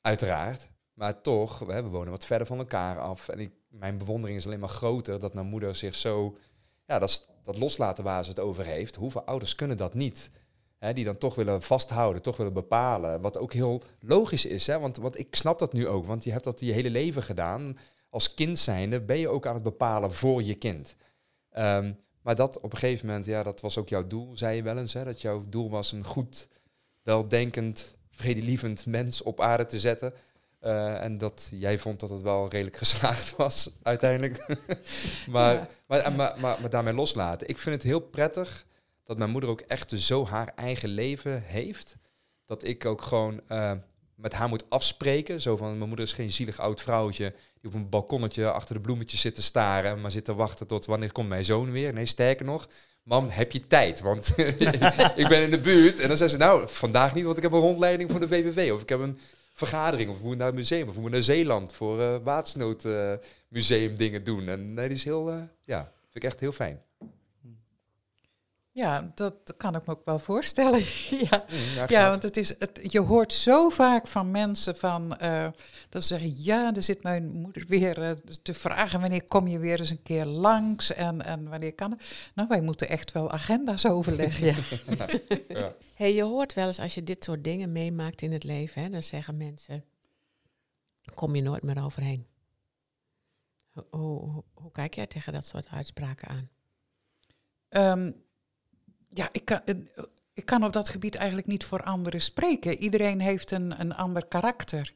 uiteraard. Maar toch, hè, we wonen wat verder van elkaar af. En ik, mijn bewondering is alleen maar groter dat mijn moeder zich zo... Ja, dat, dat loslaten waar ze het over heeft. Hoeveel ouders kunnen dat niet? Hè, die dan toch willen vasthouden, toch willen bepalen. Wat ook heel logisch is, hè? Want, want ik snap dat nu ook. Want je hebt dat je hele leven gedaan. als kind zijnde ben je ook aan het bepalen voor je kind. Ehm, maar dat op een gegeven moment, ja, dat was ook jouw doel, zei je wel eens. Hè, dat jouw doel was een goed, weldenkend, vredelievend mens op aarde te zetten. Eh, en dat jij vond dat het wel redelijk geslaagd [LAUGHS] was, uiteindelijk. [LAUGHS] maar, maar, maar, maar, maar, daarmee loslaten. Ik vind het heel prettig dat mijn moeder ook echt zo haar eigen leven heeft. Dat ik ook gewoon uh, met haar moet afspreken. Zo van, mijn moeder is geen zielig oud vrouwtje die op een balkonnetje achter de bloemetjes zit te staren, maar zit te wachten tot wanneer komt mijn zoon weer. Nee, sterker nog, mam, heb je tijd? Want [LAUGHS] ik ben in de buurt. En dan zei ze, nou, vandaag niet, want ik heb een rondleiding voor de VVV. Of ik heb een vergadering, of we moeten naar het museum, of we moeten naar Zeeland voor uh, dingen doen. En nee, is heel, ja, vind ik echt heel fijn. Ja, dat kan ik me ook wel voorstellen. [LAUGHS] ja. Mm, ja, want het is, het, je hoort zo vaak van mensen van, uh, dat ze zeggen, ja, er zit mijn moeder weer uh, te vragen, wanneer kom je weer eens een keer langs en, en wanneer kan het? Nou, wij moeten echt wel agenda's overleggen. [LAUGHS] ja. ja. Hey, je hoort wel eens als je dit soort dingen meemaakt in het leven, hè, dan zeggen mensen, kom je nooit meer overheen. Hoe, hoe, hoe kijk jij tegen dat soort uitspraken aan? Um, ja, ik kan, ik kan op dat gebied eigenlijk niet voor anderen spreken. Iedereen heeft een, een ander karakter.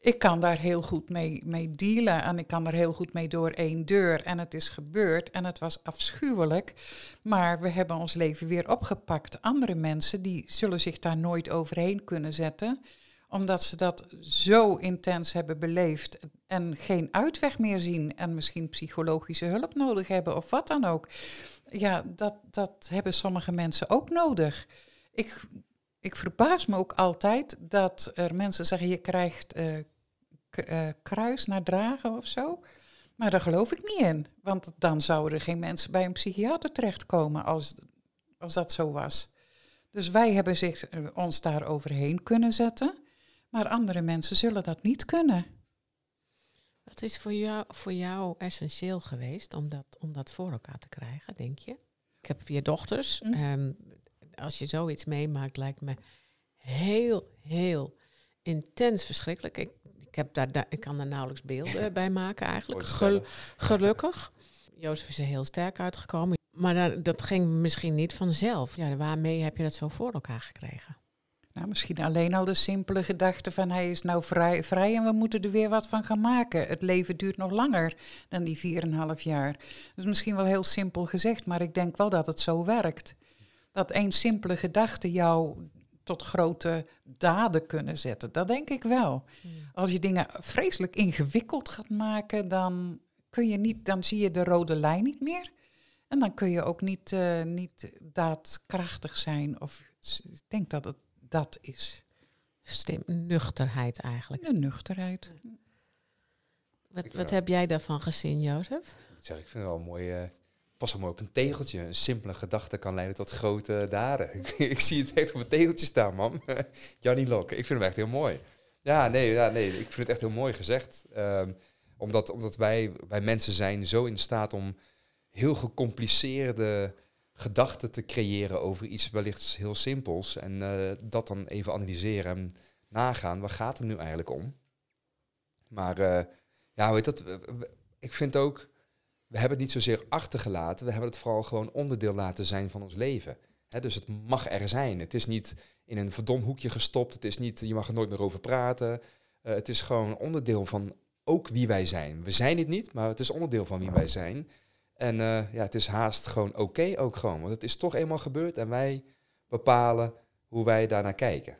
Ik kan daar heel goed mee, mee dealen en ik kan er heel goed mee door één deur. En het is gebeurd en het was afschuwelijk. Maar we hebben ons leven weer opgepakt. Andere mensen die zullen zich daar nooit overheen kunnen zetten omdat ze dat zo intens hebben beleefd en geen uitweg meer zien en misschien psychologische hulp nodig hebben of wat dan ook. Ja, dat, dat hebben sommige mensen ook nodig. Ik, ik verbaas me ook altijd dat er mensen zeggen je krijgt uh, kruis naar dragen of zo. Maar daar geloof ik niet in. Want dan zouden er geen mensen bij een psychiater terechtkomen als, als dat zo was. Dus wij hebben zich, uh, ons daar overheen kunnen zetten. Maar andere mensen zullen dat niet kunnen. Wat is voor jou, voor jou essentieel geweest om dat, om dat voor elkaar te krijgen, denk je? Ik heb vier dochters. Mm. als je zoiets meemaakt, lijkt me heel, heel intens verschrikkelijk. Ik, ik, heb daar, ik kan daar nauwelijks beelden [LAUGHS] bij maken eigenlijk. gelukkig. Jozef is er heel sterk uitgekomen. Maar dat, dat ging misschien niet vanzelf. Ja, waarmee heb je dat zo voor elkaar gekregen? Nou, misschien alleen al de simpele gedachte van hij is nou vrij, vrij en we moeten er weer wat van gaan maken. Het leven duurt nog langer dan die 4,5 jaar. Dat is misschien wel heel simpel gezegd, maar ik denk wel dat het zo werkt. Dat één simpele gedachte jou tot grote daden kunnen zetten. Dat denk ik wel. Hmm. Als je dingen vreselijk ingewikkeld gaat maken, dan, kun je niet, dan zie je de rode lijn niet meer. En dan kun je ook niet, uh, niet daadkrachtig zijn. Of ik denk dat het dat is. Stem, nuchterheid eigenlijk. De nuchterheid. Wat, wat heb jij daarvan gezien, Jozef? Ik zeg, ik vind het wel mooi. Uh, pas wel mooi op een tegeltje. Een simpele gedachte kan leiden tot grote daden. [LAUGHS] ik zie het echt op een tegeltje staan, man. [LAUGHS] Jannie Lok. Ik vind hem echt heel mooi. Ja, nee, ja, nee ik vind het echt heel mooi gezegd. Um, omdat, omdat wij, wij mensen zijn zo in staat om heel gecompliceerde gedachten te creëren over iets wellicht heel simpels. En uh, dat dan even analyseren en nagaan, waar gaat het nu eigenlijk om? Maar uh, ja, weet dat, ik vind ook, we hebben het niet zozeer achtergelaten, we hebben het vooral gewoon onderdeel laten zijn van ons leven. Dus het mag er zijn. Het is niet in een verdom hoekje gestopt. Het is niet, je mag er nooit meer over praten. Uh, het is gewoon onderdeel van ook wie wij zijn. We zijn het niet, maar het is onderdeel van wie wij zijn. En uh, ja, het is haast gewoon oké okay ook gewoon. Want het is toch eenmaal gebeurd en wij bepalen hoe wij daarnaar kijken.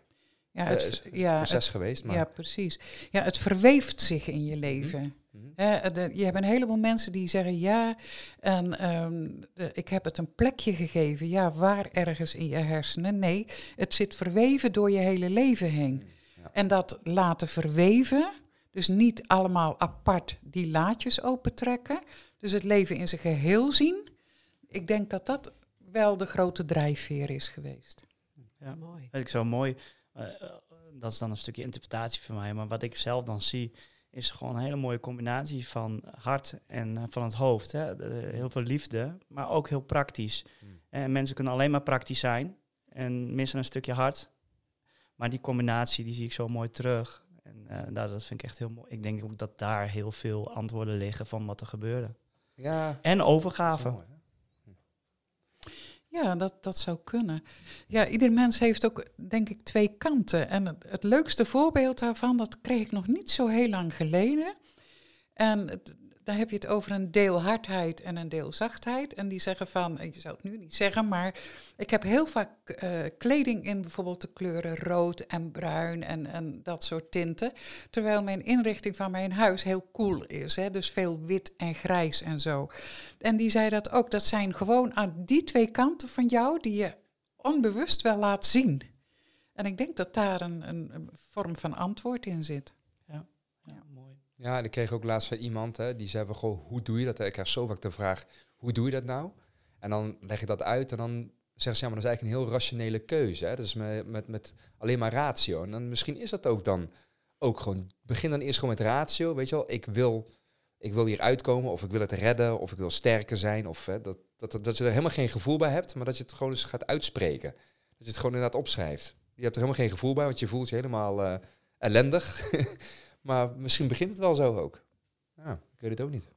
Ja, het, uh, is ja, proces geweest. Maar. Ja, precies. Ja, het verweeft zich in je leven. Mm -hmm. de, je hebt een heleboel mensen die zeggen ja, en um, de, ik heb het een plekje gegeven. Ja, waar ergens in je hersenen? Nee, het zit verweven door je hele leven heen. Mhm, ja. En dat laten verweven, dus niet allemaal apart die laadjes opentrekken, dus het leven in zijn geheel zien. Ik denk dat dat wel de grote drijfveer is geweest. Ja, mooi. Ik zo mooi. Uh, dat is dan een stukje interpretatie van mij. Maar wat ik zelf dan zie, is gewoon een hele mooie combinatie van hart en uh, van het hoofd. Hè. Heel veel liefde, maar ook heel praktisch. Hmm. En mensen kunnen alleen maar praktisch zijn en missen een stukje hart. Maar die combinatie, die zie ik zo mooi terug. En uh, nou, dat vind ik echt heel mooi. Ik denk ook dat daar heel veel antwoorden liggen van wat er gebeurde. Ja. En overgave. Hè? Ja, dat, dat zou kunnen. Ja, ieder mens heeft ook, denk ik, twee kanten. En het, het leukste voorbeeld daarvan, dat kreeg ik nog niet zo heel lang geleden. En het, daar heb je het over een deel hardheid en een deel zachtheid. En die zeggen van, je zou het nu niet zeggen, maar ik heb heel vaak uh, kleding in bijvoorbeeld de kleuren rood en bruin en, en dat soort tinten. Terwijl mijn inrichting van mijn huis heel cool is. Hè? Dus veel wit en grijs en zo. En die zei dat ook, dat zijn gewoon aan die twee kanten van jou die je onbewust wel laat zien. En ik denk dat daar een, een vorm van antwoord in zit. Ja, en ik kreeg ook laatst van iemand, hè, die zei van, goh, hoe doe je dat? Ik krijg zo vaak de vraag, hoe doe je dat nou? En dan leg je dat uit en dan zeggen ze, ja, maar dat is eigenlijk een heel rationele keuze. Hè? Dat is met, met, met alleen maar ratio. En dan misschien is dat ook dan ook gewoon, begin dan eerst gewoon met ratio, weet je wel. Ik wil, ik wil hier uitkomen, of ik wil het redden, of ik wil sterker zijn. Of hè, dat, dat, dat je er helemaal geen gevoel bij hebt, maar dat je het gewoon eens gaat uitspreken. Dat je het gewoon inderdaad opschrijft. Je hebt er helemaal geen gevoel bij, want je voelt je helemaal uh, ellendig. [LAUGHS] Maar misschien begint het wel zo ook. Ja, ik weet het ook niet.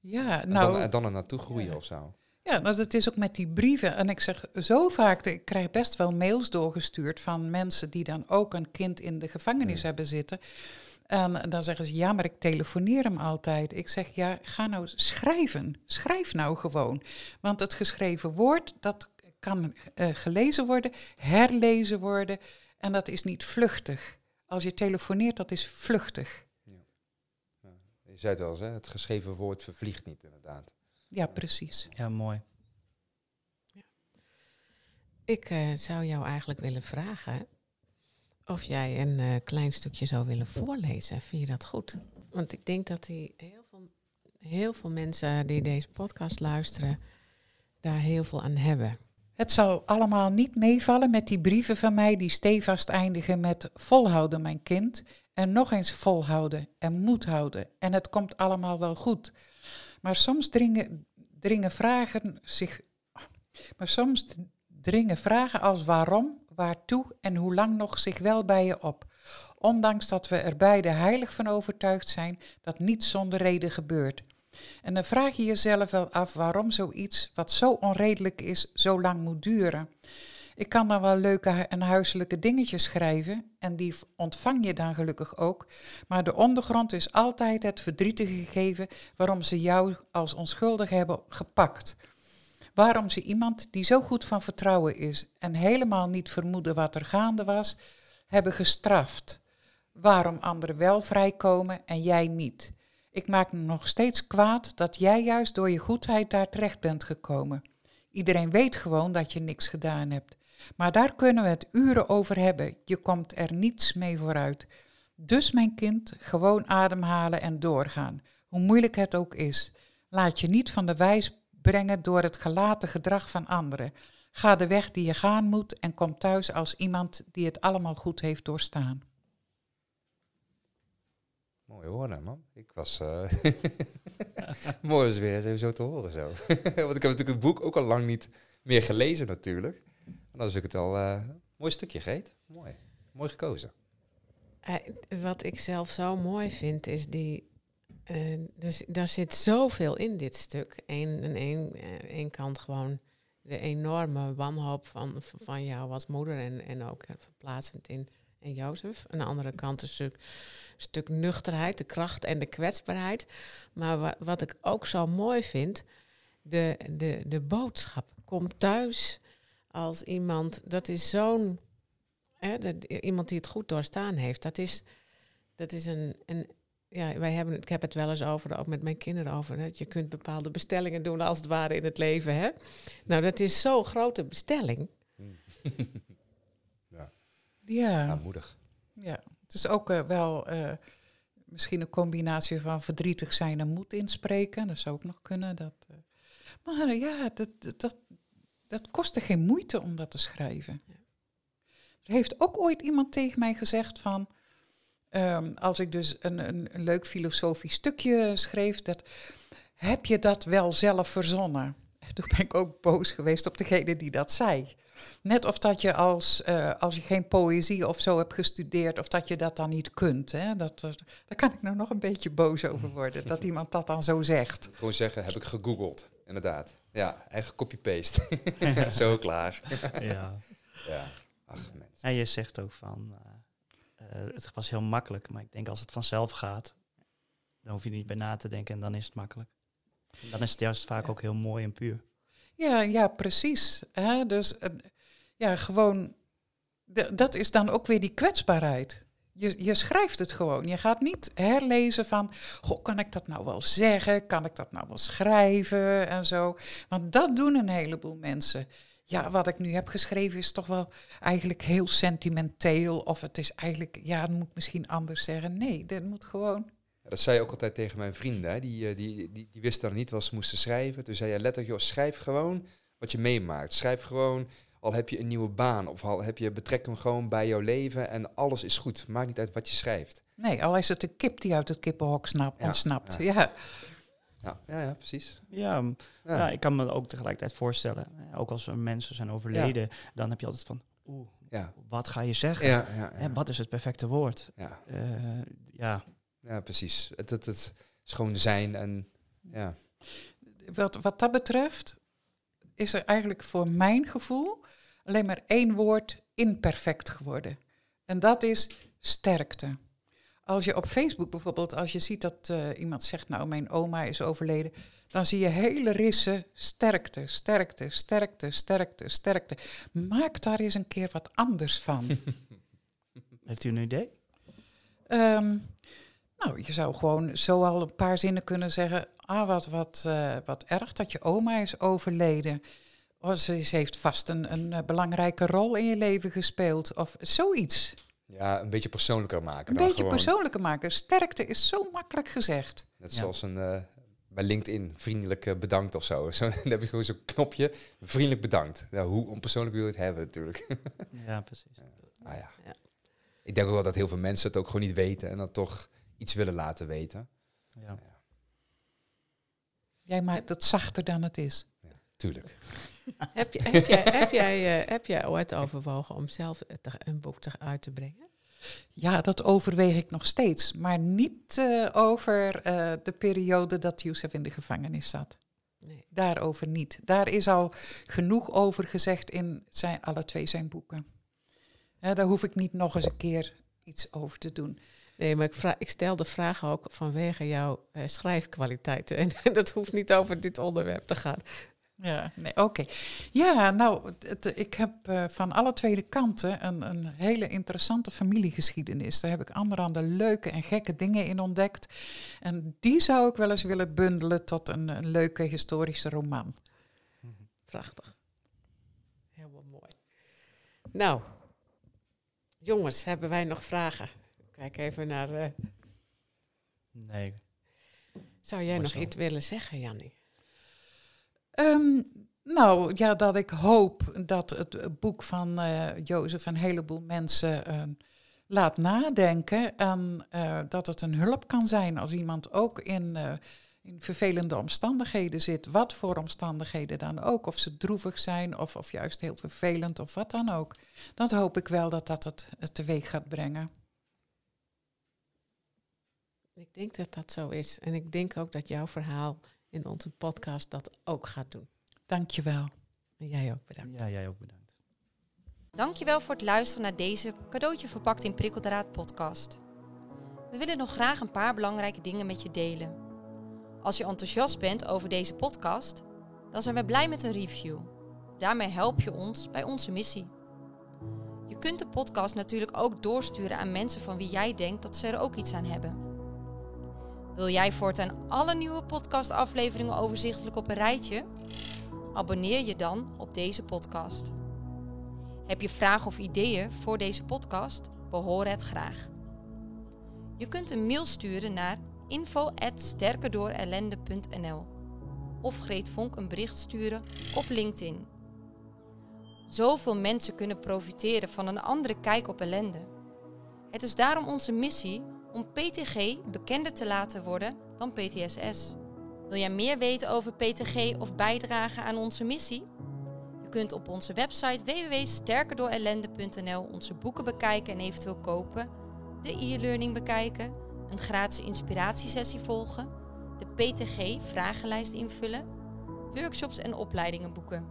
Ja, En nou... dan, en dan er naartoe groeien Ja. of zo. Ja, nou, dat is ook met die brieven. En ik zeg zo vaak, ik krijg best wel mails doorgestuurd van mensen die dan ook een kind in de gevangenis Mm. hebben zitten. En dan zeggen ze, ja, maar ik telefoneer hem altijd. Ik zeg, ja, ga nou schrijven. Schrijf nou gewoon. Want het geschreven woord, dat kan eh, gelezen worden, herlezen worden. En dat is niet vluchtig. Als je telefoneert, dat is vluchtig. Je zei het wel eens, hè? het geschreven woord vervliegt niet inderdaad. Ja, precies. Ja, mooi. Ik eh, zou jou eigenlijk willen vragen of jij een eh, klein stukje zou willen voorlezen. Vind je dat goed? Want ik denk dat die heel, veel, heel veel mensen die deze podcast luisteren, daar heel veel aan hebben. Het zal allemaal niet meevallen met die brieven van mij die stevast eindigen met volhouden mijn kind en nog eens volhouden en moed houden en het komt allemaal wel goed. Maar soms dringen, dringen vragen zich, maar soms dringen vragen als waarom, waartoe en hoe lang nog zich wel bij je op. Ondanks dat we er beide heilig van overtuigd zijn dat niets zonder reden gebeurt. En dan vraag je jezelf wel af waarom zoiets wat zo onredelijk is, zo lang moet duren. Ik kan dan wel leuke en huiselijke dingetjes schrijven en die ontvang je dan gelukkig ook. Maar de ondergrond is altijd het verdrietige gegeven waarom ze jou als onschuldig hebben gepakt. Waarom ze iemand die zo goed van vertrouwen is en helemaal niet vermoeden wat er gaande was, hebben gestraft. Waarom anderen wel vrijkomen en jij niet. Ik maak me nog steeds kwaad dat jij juist door je goedheid daar terecht bent gekomen. Iedereen weet gewoon dat je niks gedaan hebt. Maar daar kunnen we het uren over hebben. Je komt er niets mee vooruit. Dus mijn kind, gewoon ademhalen en doorgaan. Hoe moeilijk het ook is. Laat je niet van de wijs brengen door het gelaten gedrag van anderen. Ga de weg die je gaan moet en kom thuis als iemand die het allemaal goed heeft doorstaan. Mooi horen, man. Ik was... eh [LAUGHS] Mooi is weer zo te horen zo. [LAUGHS] Want ik heb natuurlijk het boek ook al lang niet meer gelezen natuurlijk. En dan is ik het al eh mooi stukje, Geet. Mooi. Mooi gekozen. Eh, wat ik zelf zo mooi vind, is die. dus, daar zit zoveel in dit stuk. Eén aan één, eh, één kant gewoon de enorme wanhoop van, van jou als moeder en, en ook verplaatsend in, in Jozef. Aan de andere kant een stuk, stuk nuchterheid, de kracht en de kwetsbaarheid. Maar wa- wat ik ook zo mooi vind, de, de, de boodschap. Kom thuis als iemand, dat is zo'n iemand die het goed doorstaan heeft, dat is, dat is een, een ja, wij hebben, ik heb het wel eens over, ook met mijn kinderen over, dat je kunt bepaalde bestellingen doen als het ware in het leven. Hè? Nou, dat is zo'n grote bestelling. [LAUGHS] Ja. Aanmoedig. Ja, het is ook eh, wel eh, misschien een combinatie van verdrietig zijn en moed inspreken. Dat zou ook nog kunnen. Dat, eh, maar ja, dat, dat, dat, kostte geen moeite om dat te schrijven. Er heeft ook ooit iemand tegen mij gezegd van... ehm, als ik dus een, een, een leuk filosofisch stukje schreef... Dat, heb je dat wel zelf verzonnen? [LAUGHS] Toen ben ik ook boos geweest op degene die dat zei. Net of dat je als, eh, als je geen poëzie of zo hebt gestudeerd, of dat je dat dan niet kunt. Hè? Dat, daar kan ik nou nog een beetje boos over worden, dat [LAUGHS] iemand dat dan zo zegt. Gewoon zeggen, heb ik gegoogeld. Inderdaad. Ja, eigen copy-paste. [LAUGHS] Zo klaar. ja. Ja, ach mensen. En je zegt ook van, eh, eh, het was heel makkelijk, maar ik denk als het vanzelf gaat, dan hoef je er niet bij na te denken en dan is het makkelijk. En dan is het juist vaak ook heel mooi en puur. Ja, ja, precies. Hè? Dus eh, ja, gewoon, dat is dan ook weer die kwetsbaarheid. Je, je schrijft het gewoon. Je gaat niet herlezen van, goh, kan ik dat nou wel zeggen? Kan ik dat nou wel schrijven? En zo. Want dat doen een heleboel mensen. Ja, wat ik nu heb geschreven is toch wel eigenlijk heel sentimenteel. Of het is eigenlijk, ja, het moet misschien anders zeggen. Nee, dat moet gewoon. Dat zei je ook altijd tegen mijn vrienden. Hè? Die, eh, die, die, die wisten dan niet wat ze moesten schrijven. Toen zei je letterlijk, joh, schrijf gewoon wat je meemaakt. Schrijf gewoon, al heb je een nieuwe baan of al heb je betrekking gewoon bij jouw leven en alles is goed. Maakt niet uit wat je schrijft. Nee, al is het een kip die uit het kippenhok snap, Ja, ontsnapt. ja. ja. Ja, ja, ja precies. Ja, Ja. ja. ik kan me ook tegelijkertijd voorstellen, eh, ook als er mensen zijn overleden, dan heb je altijd van, oeh, Ja, wat ga je zeggen? ja, ja, En wat is het perfecte woord? ja. Eh, ja, precies. Het, het, het is gewoon zijn en ja. Wat, wat dat betreft is er eigenlijk voor mijn gevoel alleen maar één woord imperfect geworden. En dat is sterkte. Als je op Facebook bijvoorbeeld, als je ziet dat eh, iemand zegt, nou mijn oma is overleden, dan zie je hele rissen sterkte, sterkte, sterkte, sterkte, sterkte. Maak daar eens een keer wat anders van. [LAUGHS] heeft u een idee? Ehm, nou, je zou gewoon zo al een paar zinnen kunnen zeggen. Ah, wat, wat, eh, wat erg dat je oma is overleden. Oh, ze, ze heeft vast een, een eh, belangrijke rol in je leven gespeeld. Of zoiets. ja, een beetje persoonlijker maken. Een dan beetje gewoon. persoonlijker maken. Sterkte is zo makkelijk gezegd. Net Ja. zoals een, eh, bij LinkedIn, vriendelijk bedankt of zo. [LAUGHS] zo. Dan heb je gewoon zo'n knopje, vriendelijk bedankt. Ja, hoe onpersoonlijk wil je het hebben natuurlijk. Ja, precies. Ah, ja. Ja. Ik denk ook wel dat heel veel mensen het ook gewoon niet weten en dan toch iets willen laten weten. Ja. Jij maakt het zachter dan het is. Tuurlijk. [LAUGHS] Heb, je, heb, jij, heb, jij, eh, heb jij ooit overwogen om zelf te- een boek te, uit te brengen? Ja, dat overweeg ik nog steeds. Maar niet eh, over eh, de periode dat Youssef in de gevangenis zat. Nee. Daarover niet. Daar is al genoeg over gezegd in zijn, alle twee zijn boeken. Hè, daar hoef ik niet nog eens een keer iets over te doen. Nee, maar ik, vra- ik stel de vraag ook vanwege jouw eh, schrijfkwaliteiten. [LAUGHS] En dat hoeft niet over dit onderwerp te gaan. Ja, nee, oké. Ja, nou, het- ik heb eh, van alle twee kanten een, een hele interessante familiegeschiedenis. Daar heb ik allerhande leuke en gekke dingen in ontdekt. En die zou ik wel eens willen bundelen tot een, een leuke historische roman. Prachtig. Helemaal mooi. Nou, jongens, hebben wij nog vragen? Kijk even naar. eh, Nee. zou jij Mooi nog zo. iets willen zeggen, Jannie? Ehm, nou, ja, dat ik hoop dat het boek van eh Jozef een heleboel mensen eh, laat nadenken. En eh, dat het een hulp kan zijn als iemand ook in, eh, in vervelende omstandigheden zit. Wat voor omstandigheden dan ook. Of ze droevig zijn of, of juist heel vervelend of wat dan ook. Dat hoop ik wel dat dat het, het teweeg gaat brengen. Ik denk dat dat zo is. En ik denk ook dat jouw verhaal in onze podcast dat ook gaat doen. Dankjewel. En jij ook bedankt. Ja, jij ook bedankt. Dankjewel voor het luisteren naar deze cadeautje verpakt in prikkeldraad podcast. We willen nog graag een paar belangrijke dingen met je delen. Als je enthousiast bent over deze podcast, dan zijn we blij met een review. Daarmee help je ons bij onze missie. Je kunt de podcast natuurlijk ook doorsturen aan mensen van wie jij denkt dat ze er ook iets aan hebben. Wil jij voortaan alle nieuwe podcastafleveringen overzichtelijk op een rijtje? Abonneer je dan op deze podcast. Heb je vragen of ideeën voor deze podcast? Behoor het graag. Je kunt een mail sturen naar info@sterkerdoorellende.nl of Greet Vonk een bericht sturen op LinkedIn. Zoveel mensen kunnen profiteren van een andere kijk op ellende. Het is daarom onze missie om PTG bekender te laten worden dan PTSS. Wil jij meer weten over PTG of bijdragen aan onze missie? Je kunt op onze website www.sterkerdoorellende.nl onze boeken bekijken en eventueel kopen, de e-learning bekijken, een gratis inspiratiesessie volgen, de PTG-vragenlijst invullen, workshops en opleidingen boeken.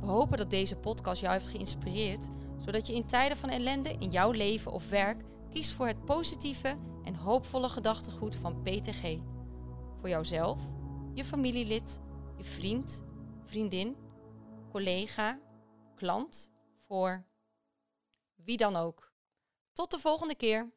We hopen dat deze podcast jou heeft geïnspireerd, zodat je in tijden van ellende in jouw leven of werk kiest voor het positieve en hoopvolle gedachtegoed van PTG. Voor jouzelf, je familielid, je vriend, vriendin, collega, klant, voor wie dan ook. Tot de volgende keer.